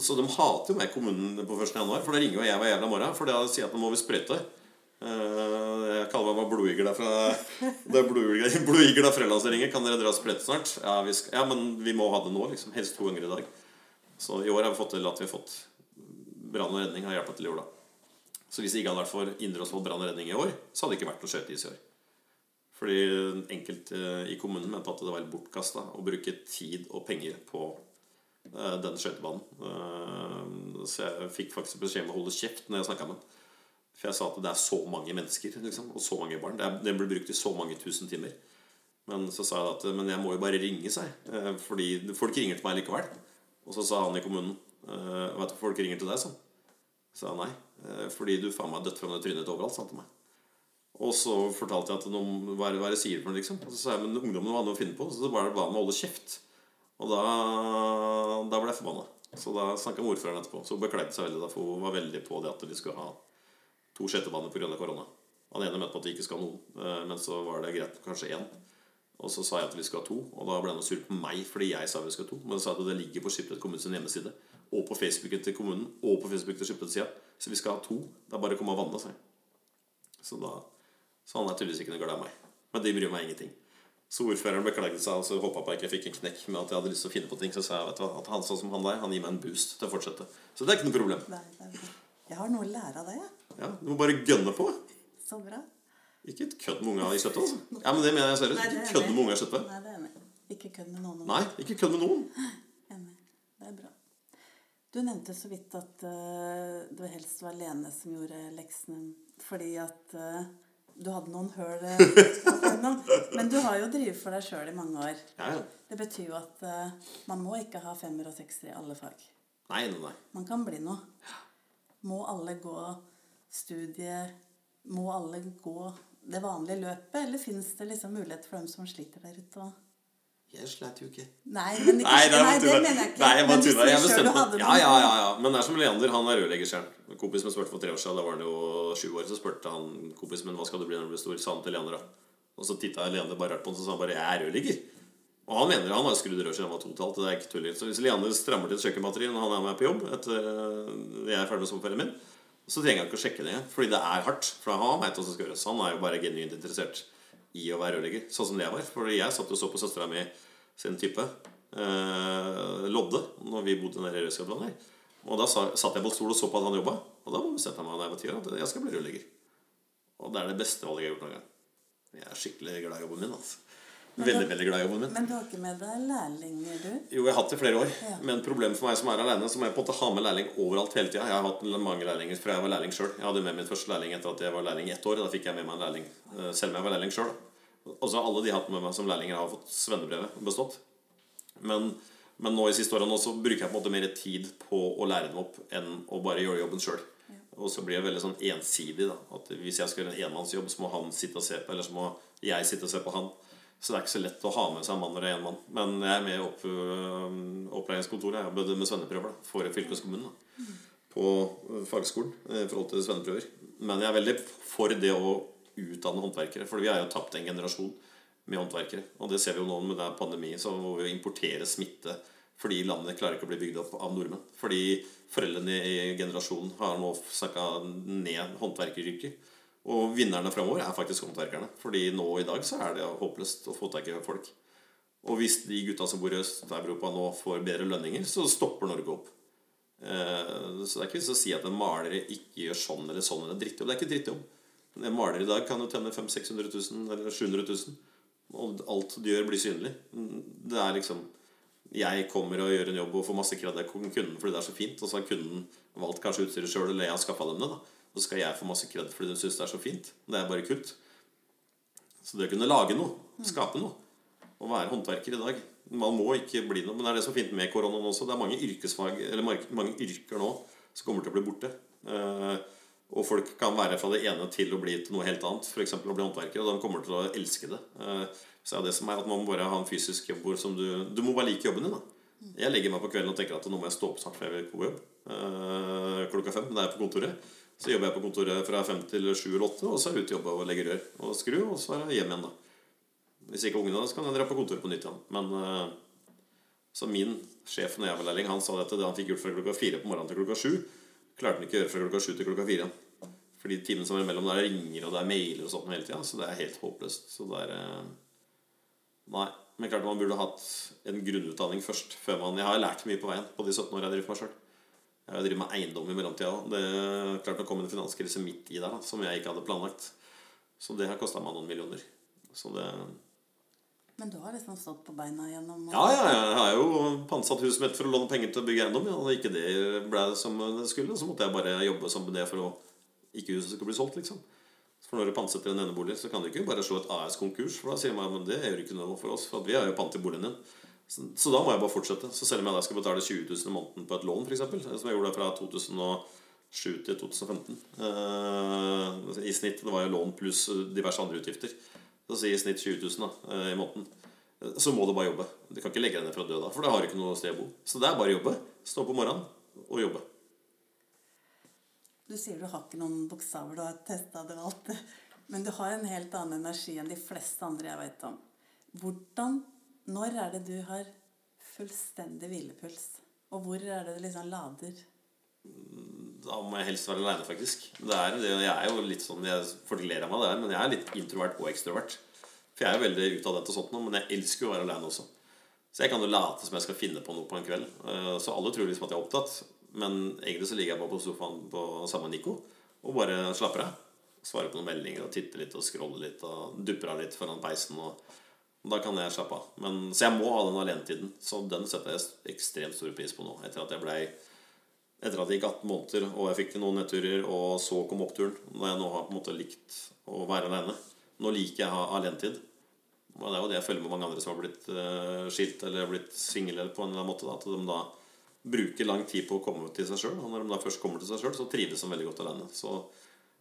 Så de hater jo meg, i kommunen, på 1. januar. For da ringer jo jeg hver jævla morgen. For da sier at nå må vi sprøyte. Uh, jeg kaller meg blodjegla fra Det er blodjegla Frelandsringen. Kan dere dra sprett snart? Ja, skal, ja, men vi må ha det nå. liksom Helst to ganger i dag. Så i år har vi fått til at vi har fått brann og redning har hjulpet til i år, da. Så hvis det ikke hadde vært for Indre Østfold brann og redning i år, så hadde det ikke vært noe skøyteis i år. Fordi enkelte i kommunen mente at det var bortkasta å bruke tid og penger på uh, den skøytebanen. Så jeg fikk faktisk beskjed om å holde kjeft når jeg snakka med ham. For jeg sa at det er så mange mennesker liksom, og så mange barn. Det, er, det blir brukt i så mange tusen timer. Men så sa jeg at men jeg må jo bare ringe seg. Uh, fordi folk ringer til meg likevel. Og så sa han i kommunen Uh, vet du folk ringer til deg, sånn? Sa jeg nei. Uh, fordi du faen meg dødt fra det trynet overalt, sa han til meg. Og Og så fortalte jeg at noen, hva er det hva er det sier for noe, liksom. Og så sa jeg men ungdommen hadde noe å finne på, så bare det bare med å holde kjeft. Og da, da ble jeg forbanna. Så da snakka med ordføreren etterpå. Så hun beklaget seg veldig, da, for hun var veldig på det at de skulle ha to sjettebaner pga. korona. Han ene mente at vi ikke skal ha noen, eh, men så var det greit kanskje én. Og så sa jeg at vi skal ha to, og da ble han sur på meg fordi jeg sa vi skal ha to. Men så sa jeg at det ligger på Skiptvet kommunes hjemmeside, og på Facebooken til kommunen, og på Facebooken til Skiptvet-sida. Så vi skal ha to. Det er bare å komme og vanne, seg. Så, da, så han er tydeligvis ikke noe glad i meg. Men de bryr meg ingenting. Så ordføreren beklaget seg og så håpa jeg ikke fikk en knekk med at jeg hadde lyst til å finne på ting. Så sa jeg vet du, at han sånn som han der, han gir meg en boost til å fortsette. Så det er ikke noe problem. Nei, det. Jeg har noe å lære av jeg. Ja, Du må bare gønne på. Så bra. Ikke kødd med unga i kjøttet, altså. Ja, men det mener jeg seriøst. Er Ikke kødd med unga i kjøttet. Nei, det er enig. Ikke kødd med noen. Nei, ikke kødd med noen. Enig. Det er bra. Du nevnte så vidt at uh, det helst var Lene som gjorde leksene fordi at uh, du hadde noen høl eh. Men du har jo drevet for deg sjøl i mange år. Ja, ja. Det betyr jo at uh, man må ikke ha femmer og sekser i alle fag. Nei, nei, nei. Man kan bli noe. Må alle gå studiet Må alle gå det vanlige løpet, eller fins det liksom mulighet for dem som sliter der ute? og- Jeg slet jo ikke. Nei, men ikke, Nei, det, nei, det mener jeg ikke. Nei, jeg Men bare tulla. Jeg bestemte Ja, ja, ja, ja. Men det er som Leander. Han er rørlegger selv. En kompis som spurte for tre år siden, da var han jo sju år, så spurte han kompisen min hva skal du bli når du blir stor. Sa han til Leander da. Og så titta Leander bare rart på han, så sa han bare jeg er rørlegger. Og han mener han har skrudd rør siden han var to og et halvt. Det er ikke tull. Så hvis Leander strammer til et kjøkkenbatteri når han er med på jobb etter øh, jeg er ferdig med sommerferien min, så trenger han ikke å sjekke det. Fordi det er hardt. For han vet hva som skal gjøres. Han er jo bare genuint interessert i å være rørlegger. Sånn som det jeg var. Fordi jeg satt og så på søstera mi sin type eh, Lodde når vi bodde nede i Rødskapland her. Og da satt jeg på stol og så på at han jobba. Og da bestemte jeg meg da jeg var ti år at jeg skal bli rørlegger. Og det er det beste valget jeg har gjort noen gang. Jeg er skikkelig glad i jobben min. altså Veldig, veldig glad i jobben min. Men du har ikke med deg lærlinger, du? Jo, jeg har hatt det i flere år. Ja. Men problemet for meg som er alene, så må jeg på en måte ha med lærling overalt hele tida. Jeg har hatt mange lærlinger fra jeg var lærling sjøl. Jeg hadde med min første lærling etter at jeg var lærling i ett år. Da fikk jeg med meg en lærling eh, selv om jeg var lærling sjøl. Og så har alle de hatt med meg som lærlinger, har fått svennebrevet og bestått. Men, men nå i siste årene så bruker jeg på en måte mer tid på å lære dem opp enn å bare gjøre jobben sjøl. Og så blir det veldig sånn ensidig. da At Hvis jeg skal gjøre en enmannsjobb, så må han sitte og se på, eller så må jeg sitte og se på han. Så det er ikke så lett å ha med seg en mann eller er én mann. Men jeg er med i opp, øh, opplæringskontoret. Jeg jobbet med svenneprøver for fylkeskommunen. da På øh, fagskolen øh, i forhold til svenneprøver. Men jeg er veldig for det å utdanne håndverkere. For vi har jo tapt en generasjon med håndverkere. Og det ser vi jo nå med det pandemien. pandemi, så må vi importere smitte fordi landet klarer ikke å bli bygd opp av nordmenn. Fordi foreldrene i generasjonen har nå snakka ned håndverkeryrket. Og vinnerne framover er faktisk håndverkerne. Fordi nå i dag så er det håpløst å få tak i folk. Og hvis de gutta som bor i Øst-Europa nå får bedre lønninger, så stopper Norge opp. Eh, Så det er ikke vits å si at en maler ikke gjør sånn eller sånn eller drittjobb. Det er ikke drittjobb. En maler i dag kan jo tjene 500 000-600 000 eller 700 000. Og alt du gjør, blir synlig. Det er liksom Jeg kommer og gjør en jobb og får masse kred av kunden fordi det er så fint. Og så har kunden valgt kanskje utstyret sjøl, eller jeg har skaffa dem det. da Og så skal jeg få masse kred fordi de syns det er så fint. Det er bare kult. Så det å kunne lage noe, skape noe, å være håndverker i dag Man må ikke bli noe. Men det er det som er fint med koronaen også. Det er mange eller mange yrker nå som kommer til å bli borte. Eh, og folk kan være fra det ene til å bli til noe helt annet. F.eks. å bli håndverker. Og de kommer til å elske det. Så så er det som er at man bare ha en fysisk jobb som du Du må bare like jobben din. da Jeg legger meg på kvelden og tenker at nå må jeg stå opp snart, for jeg vil på jobb. Eh, klokka fem. Men Da er på kontoret. Så jobber jeg på kontoret fra fem til sju eller åtte, og så er jeg ute i jobber og legger rør og skru, og så er jeg hjem igjen, da. Hvis ikke ungene, så kan jeg dra på kontoret på nytt igjen. Men eh, så min sjef når jeg var lærling, han sa at det han fikk gjort fra klokka fire på morgenen til klokka sju, klarte han ikke å gjøre fra klokka sju til klokka fire. Fordi timen som er imellom, der ringer og det er mailer og sånt hele tida. Så det er helt håpløst. Så det er eh, Nei. Men klart man burde hatt en grunnutdanning først. Før man, jeg har lært mye på veien på de 17 årene jeg driver for meg sjøl. Jeg driver med eiendom i mellomtida òg. Det er klart det kom en finanskrise midt i der da, som jeg ikke hadde planlagt. Så det har kosta meg noen millioner. Så det Men du har liksom stått på beina gjennom Ja, ja, ja, jeg har jo pantsatt huset mitt for å låne penger til å bygge eiendom. Ja, og ikke det ble som det skulle, så måtte jeg bare jobbe med det for å ikke huset skulle bli solgt, liksom. For når du pantsetter en enebolig, så kan du ikke bare slå et AS konkurs. For da sier man at det gjør ikke noe for oss, for vi har jo pant i boligen din. Så, så da må jeg bare fortsette. Så selv om jeg da skal betale 20 000 i måneden på et lån, f.eks., som jeg gjorde fra 2007 til 2015. Eh, I snitt. Det var jo lån pluss diverse andre utgifter. Så si i snitt 20 000 da, eh, i måneden. Eh, Så må du bare jobbe. Du kan ikke legge deg ned for å dø da, for da har du ikke noe sted å bo. Så det er bare å jobbe. Stå opp om morgenen og jobbe. Du sier du har ikke noen bokstaver, du har testa og alt. Men du har en helt annen energi enn de fleste andre jeg vet om. Hvordan Når er det du har fullstendig hvilepuls? Og hvor er det du liksom lader? Da må jeg helst være aleine, faktisk. Det er, det, jeg er jo litt sånn jeg, fordeler meg der, men jeg er litt introvert og ekstrovert. For jeg er jo veldig utadvendt og sånt nå, men jeg elsker jo å være aleine også. Så jeg kan jo late som jeg skal finne på noe på en kveld. Eh, Så alle tror liksom at jeg er opptatt. Men egentlig så ligger jeg bare på sofaen på sammen med Nico og bare slapper av. Svarer på noen meldinger og titter litt og scroller litt og dupper av litt foran peisen. Og da kan jeg slappe av. Men, så jeg må ha den alenetiden. Så den setter jeg ekstremt stor pris på nå. Etter at jeg blei etter at det gikk 18 måneder, og jeg fikk noen nedturer, og så kom oppturen, når jeg nå har på en måte likt å være alene Nå liker jeg å ha alenetid. Og det er jo det jeg følger med mange andre som har blitt eh, skilt eller blitt single på en eller annen måte. Da, at de da bruker lang tid på å komme til seg sjøl. Og når de da først kommer til seg sjøl, så trives de veldig godt alene. Så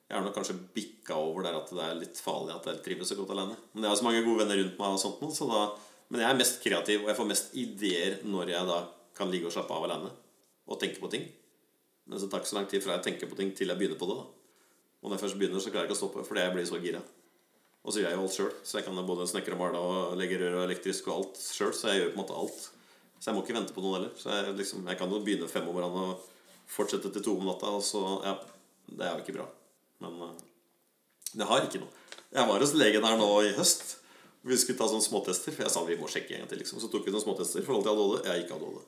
jeg har nok kanskje bikka over der at det er litt farlig at jeg trives så godt alene. Men jeg har så mange gode venner rundt meg, og sånt så da, men jeg er mest kreativ, og jeg får mest ideer når jeg da kan ligge og slappe av alene og tenke på ting. Men så tar ikke så lang tid fra jeg tenker på ting til jeg begynner på det. da. Og når jeg først begynner, så klarer jeg ikke å stoppe fordi jeg blir så gira. Og så gjør jeg jo alt sjøl, så jeg kan både snekre og male og legge rør og elektrisk og alt sjøl. Så jeg gjør på en måte alt. Så jeg må ikke vente på noen heller. Så jeg, liksom, jeg kan jo begynne fem om morgenen og fortsette til to om natta, og så Ja, det er jo ikke bra. Men uh, det har ikke noe. Jeg var hos legen her nå i høst. Vi skulle ta sånne småtester, for jeg sa vi må sjekke en gang til. liksom Så tok vi noen småtester i forhold til ADHD. Jeg har ikke ADHD.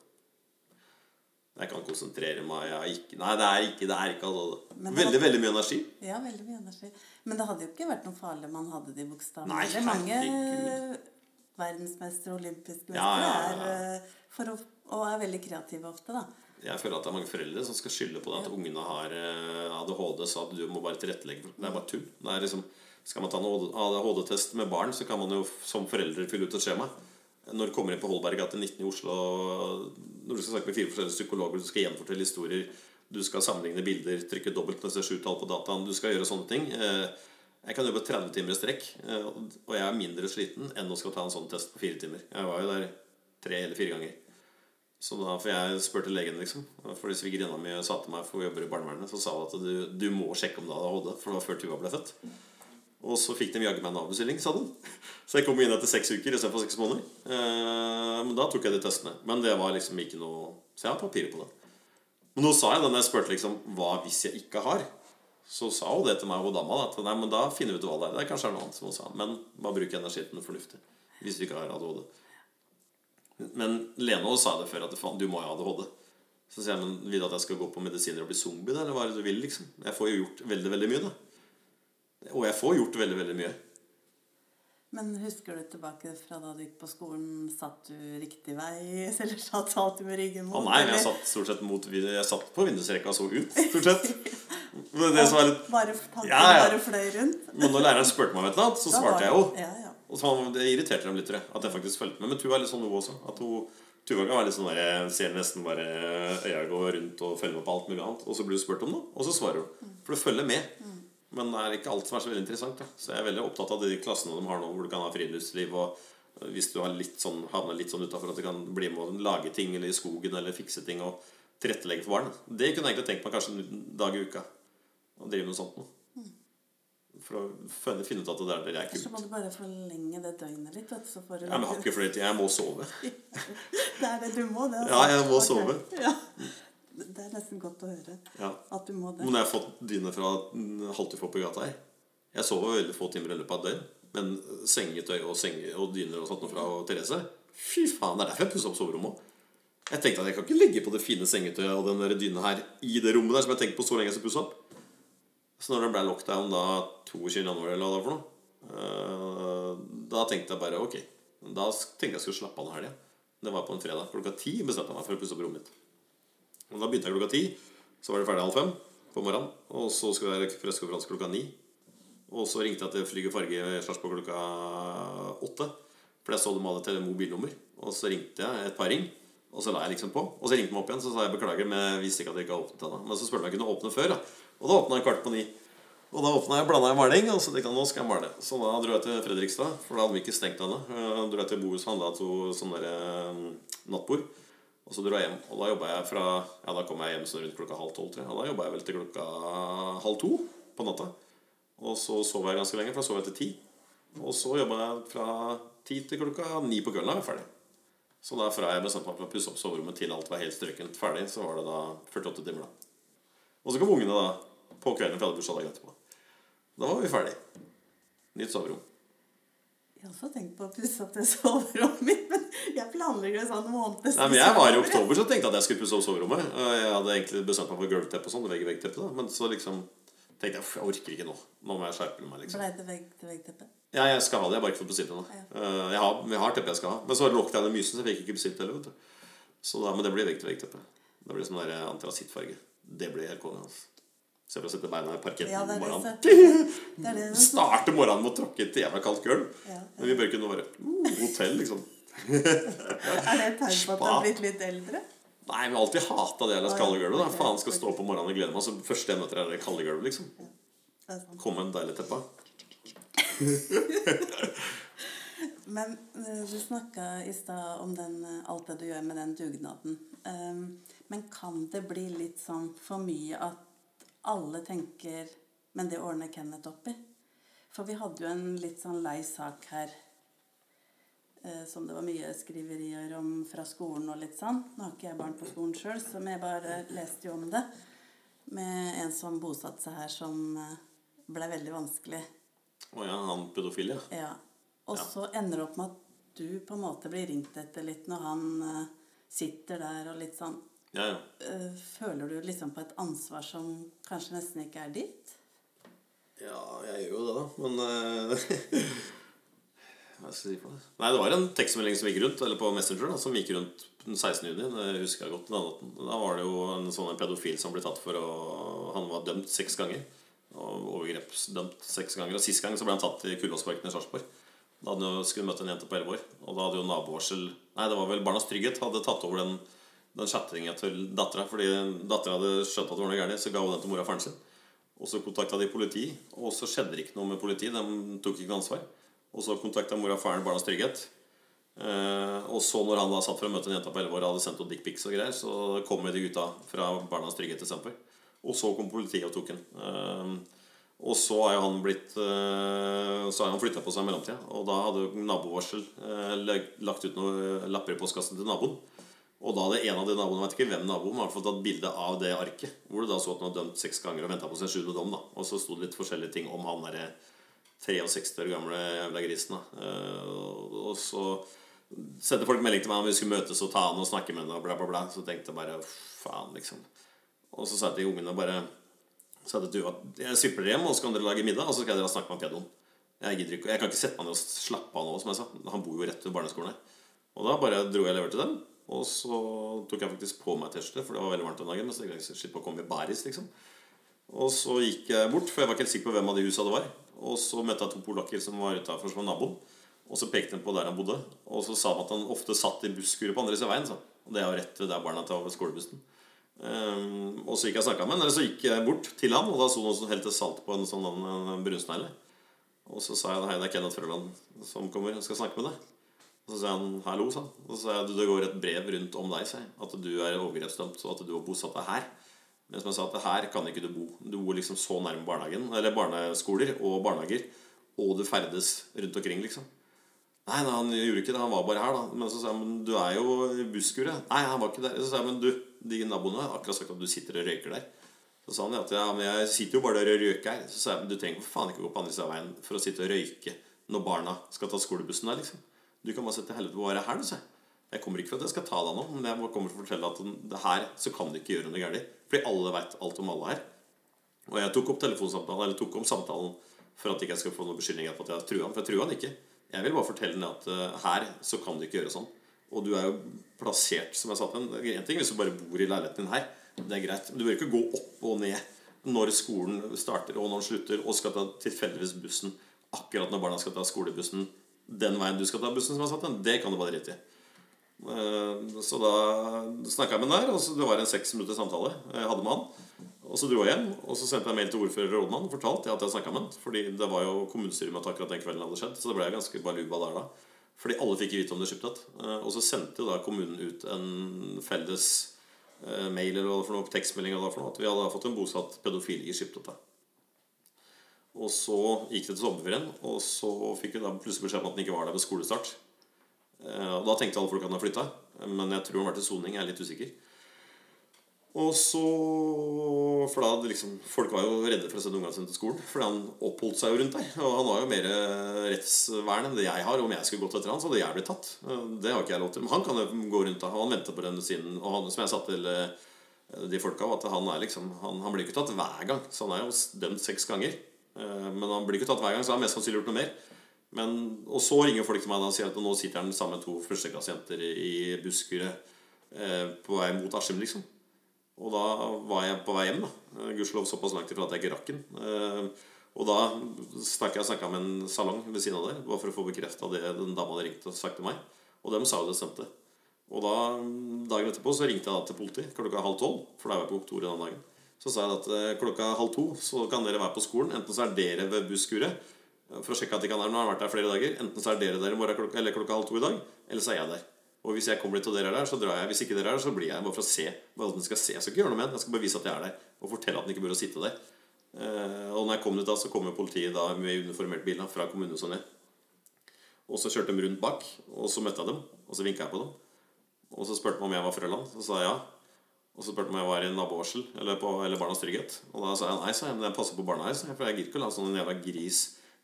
Jeg kan konsentrere meg. Jeg ikke, nei, det er ikke, det er ikke ADHD. Veldig, hadde, veldig mye energi. Ja, veldig mye energi. Men det hadde jo ikke vært noe farlig om man hadde de bokstavene. Nei, Det er mange herregud. verdensmestere og olympiske mestere Ja, ja, ja. er eh, for å, og er veldig kreative ofte, da. Jeg føler at det er mange foreldre som skal skylde på det at ungene har eh, ADHD, så at du må bare tilrettelegge det. er bare tull. Det er liksom, skal man ta en ADHD-test med barn, så kan man jo som forelder fylle ut et skjema. Når du kommer inn på Holberggate 19 i Oslo, når du skal snakke med fire forskjellige psykologer, du skal gjenfortelle historier, du skal sammenligne bilder, trykke dobbelt med sju-tall på dataen, du skal gjøre sånne ting. Eh, Jeg kan jobbe 30 timer i strekk, eh, og jeg er mindre sliten enn å skal ta en sånn test på fire timer. Jeg var jo der tre eller fire ganger. Så da, For jeg spurte legen, liksom. Fordi svigerinna mi sa til meg, for hun jobber i barnevernet, så sa hun at du, du må sjekke om du hadde ADHD, for det var før Tuva ble født. Og så fikk de jaggu meg en avbestilling, sa den. Så jeg kom inn etter seks uker istedenfor seks måneder. Eh, men da tok jeg de testene. Men det var liksom ikke noe Så jeg har papirer på det. Men nå sa jeg da jeg spurte liksom hva hvis jeg ikke har, så sa hun det til meg, og dama, da, at nei, men da finner vi ut hva det er. Det er kanskje noe annet, som hun sa. Men bare bruk energien fornuftig. Hvis du ikke har ADHD. Men også sa det før, at faen, du må jo ha ADHD. Så sier jeg, men vil du at jeg skal gå på medisiner og bli zombie, da? Eller hva er det du vil, liksom? Jeg får jo gjort veldig, veldig mye, da. Og jeg får gjort veldig, veldig mye. Men husker du tilbake fra da du gikk på skolen? Satt du riktig vei, eller satt alltid med ryggen Å mot? nei, jeg satt stort sett mot Jeg satt på vindusrekka og så ut, stort sett. Det som er litt Bare tanken Ja, ja. bare fløy rundt? Men når læreren spurte meg om et eller annet, så Da svarte jeg jo. Ja, ja. Og så Det irriterte dem litt, tror jeg, at jeg faktisk fulgte med. Men Tuva er litt sånn hun også. At hun, Tuva kan være litt sånn der, ser nesten bare øya gå rundt og følger med på alt mulig annet. Og så blir du spurt om noe, og så svarer hun. For du følger med. Men det er ikke alt som er så veldig interessant. Da. Så jeg er veldig opptatt av de klassene de har nå, hvor du kan ha friluftsliv. Og hvis du har litt sånn, havner litt sånn utafor at du kan bli med og lage ting eller i skogen eller fikse ting og tilrettelegge for barn. Det kunne jeg egentlig tenkt meg kanskje en dag i uka. Å drive med sånt noe. For å finne ut at det der, det er Så kult. må du bare forlenge det døgnet litt. vet Så får du Ja, men jeg har ikke flere. Jeg må sove. Det er det du må, det. altså. Ja, jeg må okay. sove. Ja. Det er nesten godt å høre Ja. at du må det. Men jeg har fått dyne fra Haltufå på gata her. Jeg sover veldig få timer i løpet av et døgn. Men sengetøy og, senge, og dyner og sånt noe fra Therese Fy faen, det er derfor jeg pusser opp soverommet òg. Jeg tenkte at jeg kan ikke legge på det fine sengetøyet og den der dyna her i det rommet der som jeg tenkte på så lenge jeg skal pusse opp. Så når det ble lockdown da 22. januar eller hva det var for noe, eh, da tenkte jeg bare ok. Da tenkte jeg jeg skulle slappe av en helg. Det var på en fredag. Klokka ti bestemte jeg meg for å pusse opp rommet mitt. Og da begynte jeg klokka ti. Så var det ferdig halv fem på morgenen. Og så skulle jeg være pressekonferanse klokka ni. Og så ringte jeg til Flyg og Farge Sarpsborg klokka åtte. For jeg så de hadde til mobilnummer. Og så ringte jeg et par ring. Og så la jeg liksom på. Og så ringte de opp igjen, så sa jeg beklager, men jeg visste ikke at dere ikke hadde åpnet ennå. Men så spurte han om jeg kunne åpne før, da. Og da åpna jeg kvart på ni. Og da åpna jeg, blanda jeg maling, og så tenkte jeg nå skal jeg male. Så da dro jeg til Fredrikstad, for da hadde vi ikke stengt ennå. Da dro jeg til Bohus og handla to sånne der, eh, nattbord. Og så dro jeg hjem. Og da jobba jeg fra Ja, da kom jeg hjem sånn rundt klokka halv tolv, tror. Og da jobba jeg vel til klokka halv to på natta. Og så sov jeg ganske lenge, for da sov jeg til ti. Og så jobba jeg fra ti til klokka ni på kvelden. Da var jeg ferdig. Så da fra jeg bestemte meg for å pusse opp soverommet til alt var helt strøkent ferdig, så var det da 48 timer, da. Og så kom ungene da på kvelden, for jeg hadde bursdag dagen etterpå. Da var vi ferdig. Nytt soverom. Jeg har også tenkt på å pusse opp det soverommet mitt, men jeg planlegger det sånn måned Nei, men jeg var I oktober så tenkte jeg at jeg skulle pusse opp soverommet. Jeg hadde egentlig bestemt meg for gulvteppe og sånn. Vegg-vegg-teppe da Men så liksom tenkte jeg jeg orker ikke nå. Nå må jeg skjerpe meg. liksom Blei det vegg-til-vegg-teppe? Ja, jeg skal ha det. Jeg har bare ikke fått bestilt det ennå. Eh, Jeg har, jeg har teppe jeg skal ha. Men så lukket jeg det mysen, så jeg fikk ikke bestilt det heller. vet du. Så da, men det blir vegg-til-vegg-teppe. Det blir sånn der antrasittfarge. Det blir helt konge. Altså. Se for å sette beina i parketten Ja, om morgenen. det det Starte morgenen med å tråkke et jævla kaldt gulv. Ja. Men vi bør kunne være uh, hotell, liksom. Er det et tegn på at du har blitt litt eldre? Nei, vi har alltid hata det ja. kalde gulvet. da Faen skal stå om morgenen og glede meg. Så første jeg møter, er det kalde gulvet, liksom. Kom med en deilig teppe. Men eh, du snakka i stad om den, eh, alt det du gjør med den dugnaden. Um, men kan det bli litt sånn for mye at alle tenker Men det ordner Kenneth opp i? For vi hadde jo en litt sånn lei sak her eh, som det var mye skriverier om fra skolen og litt sånn. Nå har ikke jeg barn på skolen sjøl, så jeg bare leste jo om det. Med en som bosatte seg her, som eh, ble veldig vanskelig. Å ja, han pedofil, ja. Ja. Og Ja. så ender det opp med at du på en måte blir ringt etter litt når han eh, sitter der og litt sånn Ja, ja. eh, Føler du liksom på et ansvar som kanskje nesten ikke er ditt? Ja, jeg gjør jo det, da. Men Hva skal jeg si på det? Nei, det var en tekstmelding som gikk rundt, eller på Messenger, da, som gikk rundt den 16. juni. Det husker jeg godt. den andre Da var det jo en sånn pedofil som ble tatt for å Han var dømt seks ganger. Og overgrepsdømt seks ganger. Og sist gang så ble han tatt i Kullåsparken i Sarpsborg. Da hadde han jo skulle møte en jente på 11 år. Og da hadde jo nabovarsel Nei, det var vel Barnas Trygghet hadde tatt over den den chattinga til dattera. Fordi dattera hadde skjønt at det var noe galt, så ga hun den til mora og faren sin. Og så kontakta de politi, og så skjedde det ikke noe med politi. De tok ikke ansvar. Og så kontakta mora og faren Barnas Trygghet. Eh, og så når han da satt for å møte en jente på 11 år og hadde sendt henne dickpics og greier, så kom de gutta fra Barnas Trygghet eksempel Og så kom politiet og tok den. Eh, og så har jo han blitt eh, Så har han flytta på seg i mellomtida. Og da hadde nabovarsel eh, lagt ut noen lapper i postkassen til naboen. Og da hadde en av de naboene, vet ikke hvem naboen, har fått tatt bilde av det arket. Hvor det da så at han var dømt seks ganger og venta på sin sjuende dom. da Og så sto det litt forskjellige ting om han derre 63 år gamle jævla grisen. da Eh, Og så sendte folk melding til meg om vi skulle møtes og ta han og snakke med han og bla, bla, bla. Så tenkte jeg bare faen, liksom. Og så sa jeg til ungene bare sa jeg til at jeg sipler hjem, og så kan dere lage middag, og så skal jeg dere snakke med pedoen. Jeg gidder ikke, jeg kan ikke sette meg ned og slappe av nå, som jeg sa. Han bor jo rett ved barneskolen her. Og da bare dro jeg lever til dem. Og så tok jeg faktisk på meg T-skjorte, for det var veldig varmt den dagen. Men så jeg slippe å komme i baris, liksom. Og så gikk jeg bort, for jeg var ikke helt sikker på hvem av de husa det var. Og så møtte jeg to polakker som var utafor, som var naboen. Og så pekte han på der han bodde. Og så sa han at han ofte satt i busskuret på andre siden av veien. Så. Og det er jo rett ved der barna tar over skolebussen. Um, og så gikk jeg og snakka med han, eller så gikk jeg bort til han, og da sto noen som helte salt på en sånn brunsnegle. Og så sa jeg hei, det er Kenneth Frøland som kommer og skal snakke med deg. Så sa han hallo, sa han. Så sa jeg det går et brev rundt om deg, sa jeg. At du er overgrepsdømt, og at du har bosatt deg her. Men som jeg sa, at her kan ikke du bo. Du bor liksom så nærme barnehagen, eller barneskoler og barnehager, og du ferdes rundt omkring, liksom. Nei, nei, han gjorde ikke det. Han var bare her, da. Men så sa jeg, men du er jo i busskuret. Nei, han var ikke der. Så sa jeg, men du, de naboene har akkurat sagt at du sitter og røyker der. Så sa han at ja, men jeg sitter jo bare der og røyker her. Så sa jeg, men du trenger for faen ikke gå på andre siden av veien for å sitte og røyke når barna skal ta skolebussen der, liksom. Du kan bare sette helvete på å være her, du, sa jeg. Kommer ikke for at jeg skal ta deg nå, men jeg kommer til å fortelle at det her så kan du ikke gjøre noe galt. Fordi alle veit alt om alle her. Og jeg tok opp telefonsamtalen, eller tok om samtalen for at ikke jeg skal få noen beskyldninger på at jeg trua han. For jeg trua han ikke. Jeg vil bare fortelle ham at uh, her så kan du ikke gjøre sånn. Og du er jo plassert, som jeg sa til ham. Én ting hvis du bare bor i leiligheten din her, det er greit. Men du bør ikke gå opp og ned når skolen starter og når den slutter, og skal ta tilfeldigvis bussen akkurat når barna skal ta skolebussen den veien du skal ta bussen, som er satt den. Det kan du bare drite i. Eh, Så da snakka jeg med han der, og det var en seks minutters samtale jeg hadde med han. Og så dro jeg hjem, og så sendte jeg mail til ordfører og rådmann og fortalte at jeg snakka med han. Fordi det var jo kommunestyremøte akkurat den kvelden hadde skjedd, så det ble ganske baluba der da. Fordi alle fikk vite om det skiptet. Eh, Og så sendte jo da kommunen ut en felles eh, mail eller hva det for noe, tekstmelding eller hva det for noe, at vi hadde fått en bosatt pedofil i Skiptvet. Og så gikk det til sommerferien, og så fikk vi da plutselig beskjed om at den ikke var der ved skolestart. Eh, Og da tenkte alle folk at han hadde flytta, men jeg tror han var til soning. Jeg er litt usikker. Og så For da liksom Folk var jo redde for å sende ungene sine til skolen. Fordi han oppholdt seg jo rundt der. Og han har jo mer rettsvern enn det jeg har. Om jeg skulle gått etter han, så hadde jeg blitt tatt. Eh, Det har ikke jeg lov til. Men han kan jo gå rundt der, Og han venter på den siden. Og han, som jeg sa til eh, de folka, at han er liksom Han, han blir ikke tatt hver gang. Så han er jo dømt seks ganger. Eh, Men han blir ikke tatt hver gang, så han har mest sannsynlig gjort noe mer. Men, og så ringer folk til meg og sier at nå sitter han sammen med to førsteklassejenter i, busskuret eh, på vei mot Askim, liksom. Og da var jeg på vei hjem, da. Eh, Gudskjelov såpass langt ifra at jeg ikke rakk den. Og da stakk jeg og med en salong ved siden av der, bare for å få bekrefta det den dama hadde ringt og sagt til meg. Og dem sa jo det stemte. Og da, dagen etterpå så ringte jeg da til politiet klokka halv tolv, for da var jeg på kontoret den dagen. Så sa jeg at eh, klokka halv to så kan dere være på skolen. Enten så er dere ved busskuret eh, for å sjekke at de kan være Nå har vært der flere dager. Enten så er dere der i morgen klokka, eller klokka halv to i dag, eller så er jeg der. Og hvis jeg kommer dit og dere er der, så drar jeg. Hvis ikke dere er der, så blir jeg bare for å se hva den skal se. Jeg skal ikke gjøre noe med den. Jeg skal bare vise at jeg er der, og fortelle at den ikke burde sitte der. Eh, og når jeg kom dit da, så kom politiet da med uniformert bil da, fra kommunen og sånn ned. Og så kjørte de rundt bak, og så møtte jeg dem, og så vinka jeg på dem. Og så spurte de om jeg var Frøland, så sa jeg ja. Og så spurte de om jeg var i nabovarsel eller, eller Barnas Trygghet. Og da sa jeg nei, sa jeg, men jeg passer på barna her, jeg, for jeg gidder ikke å la sånn en jævla gris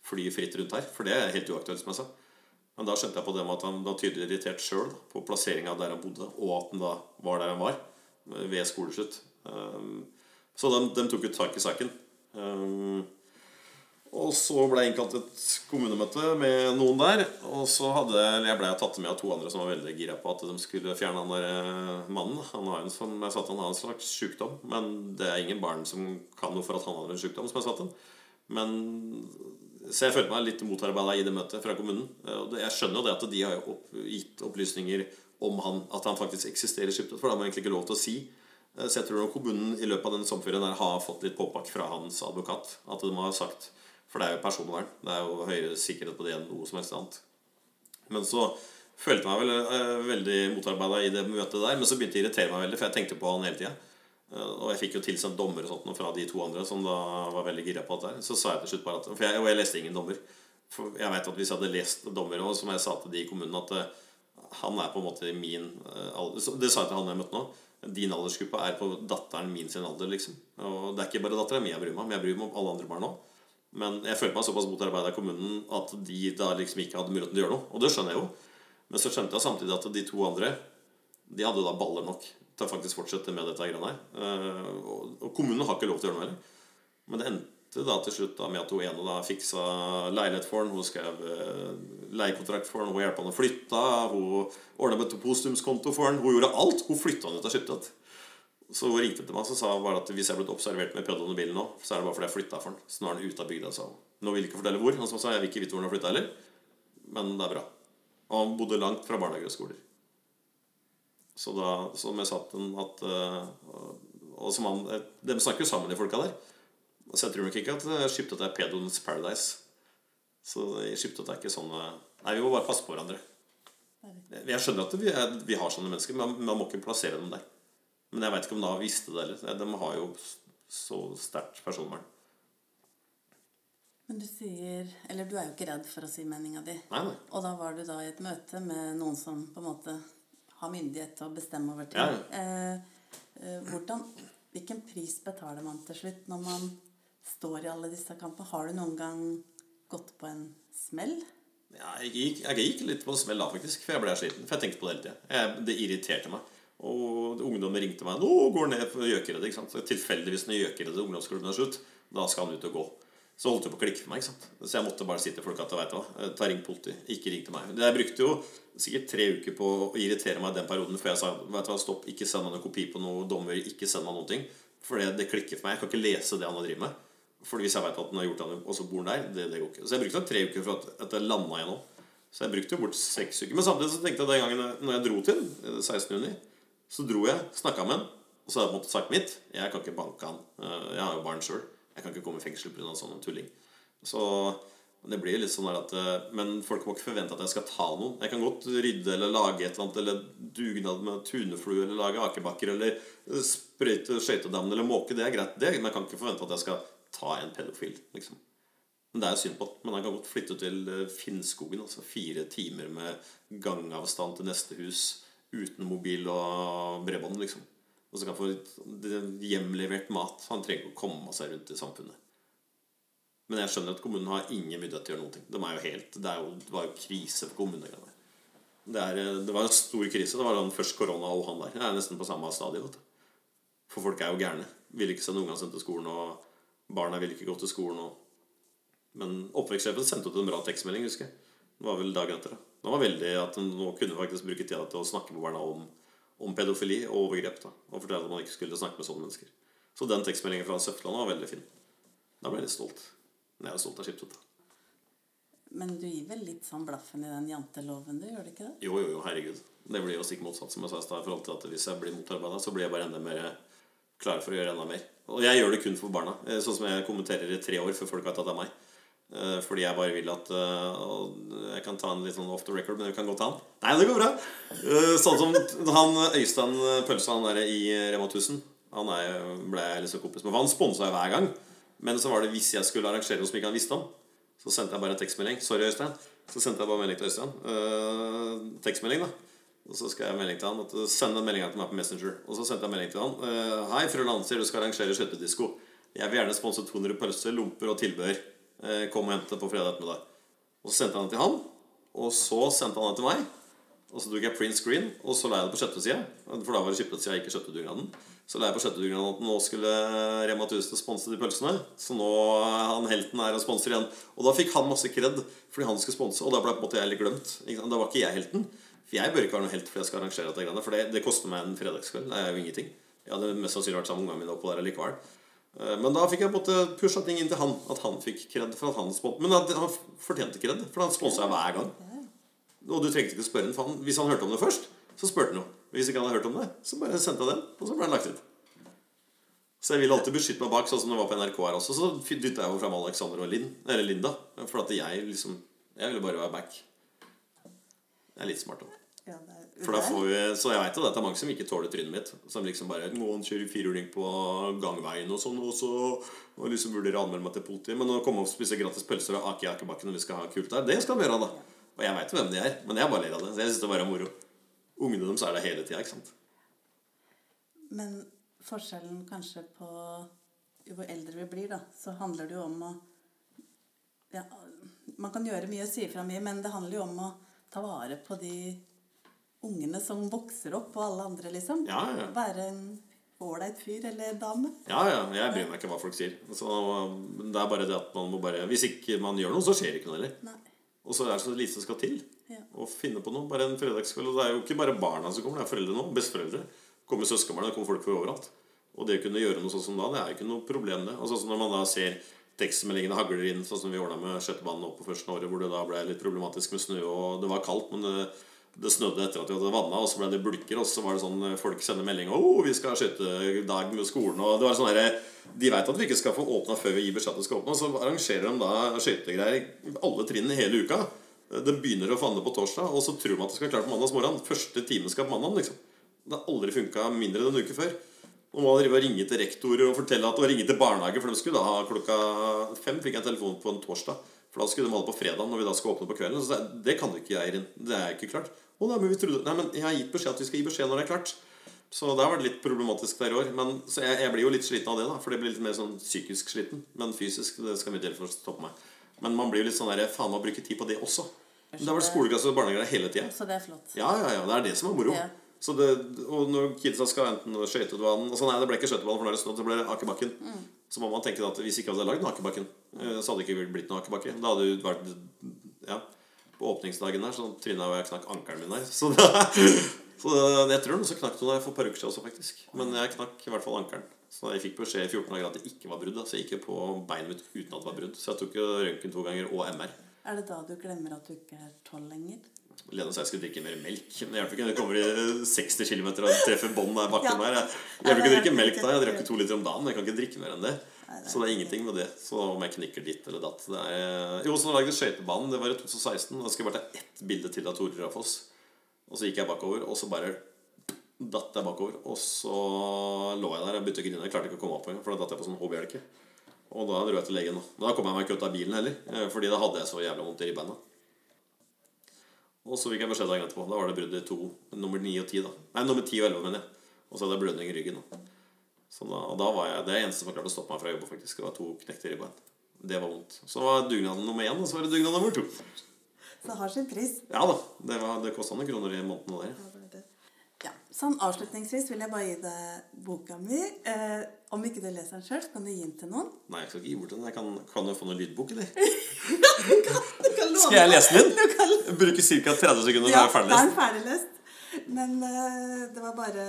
fly fritt rundt her. For det er helt uaktuelt, som jeg sa. Men da skjønte jeg på det med at han var tydelig irritert sjøl på plasseringa der han bodde, og at han da var der han var ved skoleslutt. Um, så de, de tok jo tak i saken. Um, og så ble jeg innkalt til et kommunemøte med noen der. Og så hadde jeg ble tatt med av to andre som var veldig gira på at de skulle fjerne han der eh, mannen. Han har en, som jeg satt, han har en slags sykdom, men det er ingen barn som kan noe for at han har en sykdom. som jeg satt den. Men Så jeg følte meg litt motarbeida i det møtet fra kommunen. Og jeg skjønner jo det at de har opp, gitt opplysninger om han, at han faktisk eksisterer i for det har man egentlig ikke lov til å si. Eh, Så jeg tror kommunen i løpet av den sommerferien har fått litt påpakk fra hans advokat. At de har sagt For det er jo personvern. Det er jo høyere sikkerhet på det enn noe som helst annet. Men så følte jeg meg vel, eh, veldig motarbeida i det møtet der. Men så begynte det å irritere meg veldig, for jeg tenkte på han hele tida. Og jeg fikk jo tilsendt dommer og sånt fra de to andre som da var veldig gira på dette. Så sa jeg til slutt bare at For jeg, og jeg leste ingen dommer. For jeg vet at hvis jeg hadde lest dommer òg, som jeg sa til de i kommunen, at eh, han er på en måte min eh, alder Det sa jeg til han jeg møtte nå. Din aldersgruppe er på datteren min sin alder, liksom. Og det er ikke bare dattera mi jeg bryr meg om, jeg bryr meg om alle andre barn òg. Men jeg følte meg såpass motarbeida i kommunen at de da liksom ikke hadde muligheten til å gjøre noe. Og det skjønner jeg jo. Men så skjønte jeg samtidig at de to andre De hadde da baller nok til å faktisk fortsette med dette greiene her. Eh, Og kommunen har ikke lov til å gjøre noe heller. Men det endte da til slutt da med at hun ene da fiksa leilighet for ham. Hun skrev eh, leiekontrakt for ham, hun hjalp ham å flytte. Hun ordna med postumskonto for ham. Hun gjorde alt. Hun flytta ham ut av Skiptvet. Så hun ringte til meg og sa bare at hvis jeg er blitt observert med pedoen i bilen nå, så er det bare fordi jeg flytta for den. Så nå er den ute av bygda, sa hun. Nå vil jeg ikke fortelle hvor. Han sa jeg vil ikke vite hvor den har flytta heller. Men det er bra. Og han bodde langt fra barnehager og skoler. Så da som jeg sa til han at eh, Og som han eh, De snakker jo sammen, de folka der. Så jeg tror nok ikke at det er pedoens paradise. Så det er ikke sånn eh, Nei, vi må bare passe på hverandre. Jeg skjønner at vi, er, vi har sånne mennesker, men man må ikke plassere dem der. Men jeg veit ikke om Nav visste det heller. De har jo så sterkt personvern. Men du sier Eller du er jo ikke redd for å si meninga di. Nei, nei. Og da var du da i et møte med noen som på en måte har myndighet til å bestemme over ting. Ja, ja. Eh, eh, hvordan, hvilken pris betaler man til slutt når man står i alle disse kampene? Har du noen gang gått på en smell? Ja, jeg, gikk, jeg gikk litt på en smell da, faktisk, for jeg ble sliten. For jeg tenkte på det hele tida. Det irriterte meg. Og ungdommen ringte meg. 'Nå går ned på Gjøkeredet.' Så Tilfeldigvis når Gjøkeredet ungdomsklubben er slutt, da skal han ut og gå. Så holdt det på å klikke for meg. ikke sant? Så jeg måtte bare si til folk at du hva, ta ring politiet. Ikke ring til meg. Jeg brukte jo sikkert tre uker på å irritere meg den perioden før jeg sa vet du hva, stopp, ikke send meg noen kopi på noen dommer, ikke send meg noen ting. For det, det klikker for meg. Jeg kan ikke lese det han har drevet med. For hvis jeg vet at han har gjort det, og så bor han der, det, det går ikke. Så jeg brukte tre uker for at, at jeg landa igjen nå. Så jeg brukte jo bort seks uker. Men samtidig så tenkte jeg den gangen når jeg dro til den, 16. juni, så dro jeg, snakka med han, og så hadde jeg på en måte sagt mitt. Jeg kan ikke banke han. Eh, Jeg har jo barn sjøl. Jeg kan ikke komme i fengsel pga. sånn tulling. Så det blir litt sånn at eh, Men folk må ikke forvente at jeg skal ta noen. Jeg kan godt rydde eller lage et eller annet, eller dugnad med tuneflue, eller lage akebakker, eller eh, sprøyte skøytedammen, eller måke. Det er greit, det. Men jeg kan ikke forvente at jeg skal ta en pedofil, liksom. Men det er jo synd på. Men han kan godt flytte til Finnskogen. Altså fire timer med gangavstand til neste hus uten mobil og bredbånd, liksom. Og så kan han få hjemlevert mat. Han trenger ikke å komme seg rundt i samfunnet. Men jeg skjønner at kommunen har ingen myndighet til å gjøre noen ting. De er jo helt, det, er jo, det var jo krise for kommunene. Det, er, det var en stor krise. Det var den først korona og han der. Det er nesten på samme du. For folk er jo gærne. Vil ikke sende ungene sine til skolen, og barna vil ikke gå til skolen. Og... Men oppvekstsjefen sendte ut en bra tekstmelding, husker jeg. Det var vel dagen etter. da. Det var veldig at nå kunne vi faktisk bruke tida til å snakke med barna om, om pedofili og overgrep. da, Og fortelle at man ikke skulle snakke med sånne mennesker. Så den tekstmeldingen fra Søfteland var veldig fin. Da ble jeg litt stolt. Men jeg er stolt av Skiptvet. da. Men du gir vel litt sånn blaffen i den janteloven, du? Gjør du ikke det? Jo, jo, jo, herregud. Det blir jo stikk motsatt. som jeg sa i stad, forhold til at Hvis jeg blir motarbeida, så blir jeg bare enda mer klar for å gjøre enda mer. Og jeg gjør det kun for barna. Eh, Sånn som jeg kommenterer i tre år før folk vet at det er meg. Eh, Fordi jeg bare vil at eh, Jeg kan ta en litt sånn off the record, men vi kan godt ta den. Nei, det går bra. Eh, Sånn som han Øystein Pølsa, han der i Rema 1000. Han er, ble jeg liksom kompis med. For han sponsa hver gang. Men så var det hvis jeg skulle arrangere noe som ikke han visste om, så sendte jeg bare en tekstmelding. Sorry, Øystein. Så sendte jeg bare melding til Øystein. Uh, tekstmelding, da. Og så skrev jeg melding til han at send den meldinga til meg på Messenger. Og så sendte jeg melding til han. Uh, Hei, fru Lanser, du skal arrangere skøytedisko. Jeg vil gjerne sponse 200 pølser, lomper og tilbehør. Eh, Kom og hente på fredag ettermiddag. Og så sendte han det til han. Og så sendte han det til meg. Og så tok jeg print screen, og så la jeg det på sjette side. For da var det skipet sida, ikke sjettedugnaden. Så la jeg på sjettedugnaden at nå skulle Rema 1000 sponse de pølsene. Så nå er han helten er og sponser igjen. Og da fikk han masse kred fordi han skulle sponse, og da ble på en måte jeg litt glemt. Da var ikke jeg helten. For jeg bør ikke være noen helt fordi jeg skal arrangere dette. For det, det koster meg en fredagskveld. Det er jo ingenting. Jeg hadde mest sannsynlig vært sammen med ungene mine oppå der likevel. Eh, Men da fikk jeg måtte pusha ting inn til han. At han fikk kred for at han spon- Men han fortjente kred, for han sponsa hver gang. Og du trengte ikke å spørre han, Hvis han hørte om det først, så spurte han jo. Hvis ikke han hadde hørt om det, så bare sendte jeg den, og så ble den lagt ut. Så jeg ville alltid beskytte meg bak, sånn som det var på NRK her også. Så dytta jeg jo fram Alexander og Linn, eller Linda. For at jeg liksom Jeg ville bare være back. Det er litt smart òg. Ja, For da får vi, så jeg vet jo det er mange som ikke tåler trynet mitt. Som liksom bare Må kjører kjøre firehjuling på gangveien og sånn, og så og liksom vurderer å anmelde meg til politiet. Men å komme og spise gratis pølser og ake i akebakken når vi skal ha kult der, det skal vi gjøre, da. Og jeg veit jo hvem de er, men jeg bare ler av det. Så jeg syns det bare er moro. Ungene deres er der hele tida, ikke sant. Men forskjellen kanskje på hvor eldre vi blir, da, så handler det jo om å ja, Man kan gjøre mye og si fra mye, men det handler jo om å ta vare på de ungene som vokser opp, og alle andre, liksom. Ja, ja. Være en ålreit fyr eller dame. Ja, ja, jeg bryr meg ikke hva folk sier. Så det er bare det at man må bare Hvis ikke man gjør noe, så skjer det ikke noe heller. Nei. Og så er det så lite som skal til. Ja. Å finne på noe. Bare en fredagskveld. Og det er jo ikke bare barna som kommer, det er foreldre nå. Besteforeldre. Kommer søskenbarna, kommer folk fra overalt. Og det å kunne gjøre noe sånn som da, det er jo ikke noe problem, det. Og sånn når man da ser tekstmeldingene hagler inn, sånn som vi ordna med skøytebanen nå på første året, hvor det da ble litt problematisk med snø, og det var kaldt, men det, det snødde etter at vi hadde vanna, og så ble det bulker, og så var det sånn folk sender melding 'Å, vi skal skyte dag med skolen', og det var sånn derre De veit at vi ikke skal få åpna før vi gir beskjed skal åpne, og så arrangerer de da skøytegreier alle trinn hele uka. Det begynner å fanne på torsdag, og så tror de at det skal være klart på mandags morgen. Første time skal på mandag, liksom. Det har aldri funka mindre enn en uke før. Og må drive og ringe til rektorer og fortelle at og ringe til barnehage, for de skulle da ha klokka fem fikk jeg telefon på en torsdag. For da skulle de det på fredag når vi da skal åpne på kvelden. Så det, det kan du ikke, Eirin. Det er ikke klart. Å, nei, men vi trodde Nei, men jeg har gitt beskjed at vi skal gi beskjed når det er klart. Så det har vært litt problematisk i år. Men, så jeg, jeg blir jo litt sliten av det, da. For det blir litt mer sånn psykisk sliten. Men fysisk det skal mye til for å stoppe meg. Men man blir jo litt sånn der Faen, må bruke tid på det også. Det har vært skoleklasse og barnehage hele tida. Så det er flott. Ja, ja, ja. Det er det som er moro. Ja. Så det, og når kidsa skal enten skøytebanen og så Nei, det ble ikke skøytebanen, for nå er det ble akebakken. Mm. Så må man tenke at hvis ikke hadde lagd noe Akebakken, eh, så hadde det ikke blitt noe Akebakke. Da hadde det vært Ja. På åpningsdagen der så tryna jeg og jeg knakk ankelen min der. Så, så jeg tror den så knakk den der for et par uker siden også, faktisk. Men jeg knakk i hvert fall ankelen. Så jeg fikk beskjed i 14 dager at det ikke var brudd. Så jeg gikk på beinet mitt uten at det var brudd. Så jeg tok røntgen to ganger og MR. Er det da du glemmer at du ikke er tolv lenger? Lene sa jeg skulle drikke mer melk. Men det hjelper ikke. når jeg kommer i 60 km og treffer bånd der bakken Ja. der. Jeg hjelper ikke å drikke melk da. Jeg drikker to liter om dagen. Jeg kan ikke drikke mer enn det. Det Så det er ingenting med det. Så om jeg knikker ditt eller datt det er... Jo, så lagde jeg skøytebanen. Det var i 2016. Da skulle jeg bare ta ett bilde til av Tore Rafoss. Og så gikk jeg bakover, og så bare datt jeg bakover. Og så lå jeg der. Jeg begynte å grine. Jeg klarte ikke å komme opp engang, for da datt jeg på sånn hobbjelke. Og da dro jeg til legen. Da kom jeg meg ikke ut av bilen heller, eh, Fordi da hadde jeg så jævla vondt i ribbeina. Og så fikk jeg beskjed dagen etterpå. Da var det brudd i to, nummer 9 og 10. da Nei, nummer 10 og 11, mener jeg. Og så hadde jeg blødning i ryggen. Da. Så da, og da var jeg, Det eneste som har klart å stoppe meg fra å jobbe, faktisk. Var to knekte ribbein. Det var vondt. Så var dugnaden nummer én, og så var det dugnad nummer to. Så det har sin pris. Ja da. Det, var- det kosta noen kroner i måneden. Der. Ja, sånn Avslutningsvis vil jeg bare gi deg boka mi. Eh, om ikke du leser den sjøl, kan du gi den til noen. Nei, jeg skal ikke gi bort den. Jeg kan, kan du få noen lydbok, eller? Du kan låne Skal jeg lese den? inn? kan bruker ca. 30 sekunder, Ja, er jeg er ferdiglest. Men eh, det var bare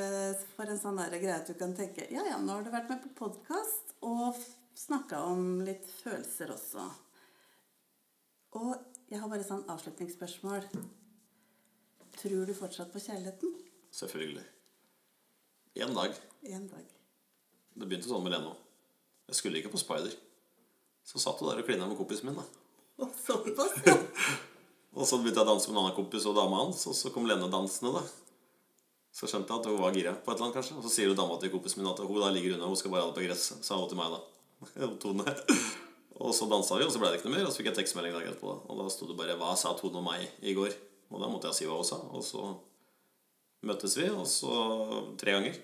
for en sånn greie at du kan tenke Ja, ja, nå har du vært med på podkast og snakka om litt følelser også. Og jeg har bare sånn avslutningsspørsmål. Tror du fortsatt på kjærligheten? Selvfølgelig. En dag. En dag. Det begynte sånn med Leno. Jeg skulle ikke på Spider. Så satt du der og klina med kompisen min. da såpass, ja. Og så begynte jeg å danse med en annen kompis og dama hans, og så kom Lene dansende, da. Så skjønte jeg at hun var gira på et eller annet, kanskje. Og så sier hun dama til kompisen min at hun da ligger unna, hun skal bare ha det på gresset. Sa hun til meg, da. Tone. Og så dansa vi, og så ble det ikke noe mer. Og så fikk jeg tekstmelding dagen etterpå, da. og da sto det bare 'Hva sa Tone om meg i går?' Og da måtte jeg si hva hun sa. Og så møttes vi, og så tre ganger.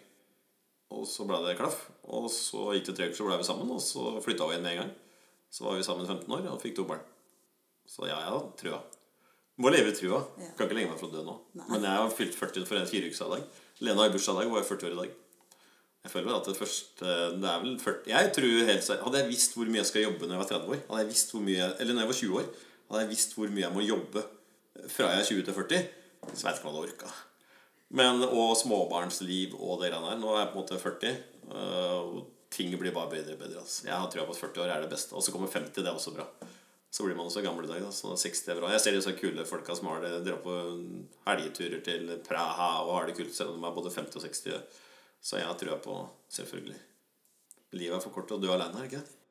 Og så ble det klaff. Og så gikk det tre uker, så ble vi sammen, og så flytta vi inn med en gang. Så var vi sammen 15 år og fikk to barn. Så ja, jeg har trua. Må leve i trua. Ja. Kan ikke legge meg for å dø nå. Nei. Men jeg har fylt 40 for en fire uker siden i dag. Lena har bursdag i dag, hun er 40 år i dag. Jeg føler vel at det første Det er vel 40 Jeg tror helt Hadde jeg visst hvor mye jeg skal jobbe når jeg var 30 år Hadde jeg visst hvor mye Eller når jeg var 20 år Hadde jeg visst hvor mye jeg må jobbe fra jeg er 20 til 40 Så jeg ikke hva jeg orka Men Og småbarnsliv og det greiene der Nå er jeg på en måte 40 øh, Og ting blir bare bedre og bedre altså. Jeg har trua på at 40 år er det beste Og så kommer 50, det er også bra Så blir man også gammel i dag da. Så 60 er bra Jeg ser disse kule folka som har det Drar på helgeturer til Praha Og har det kult selv om de er både 50 og 60 Så jeg har trua på selvfølgelig Livet er for kort dø alene, er det ikke det?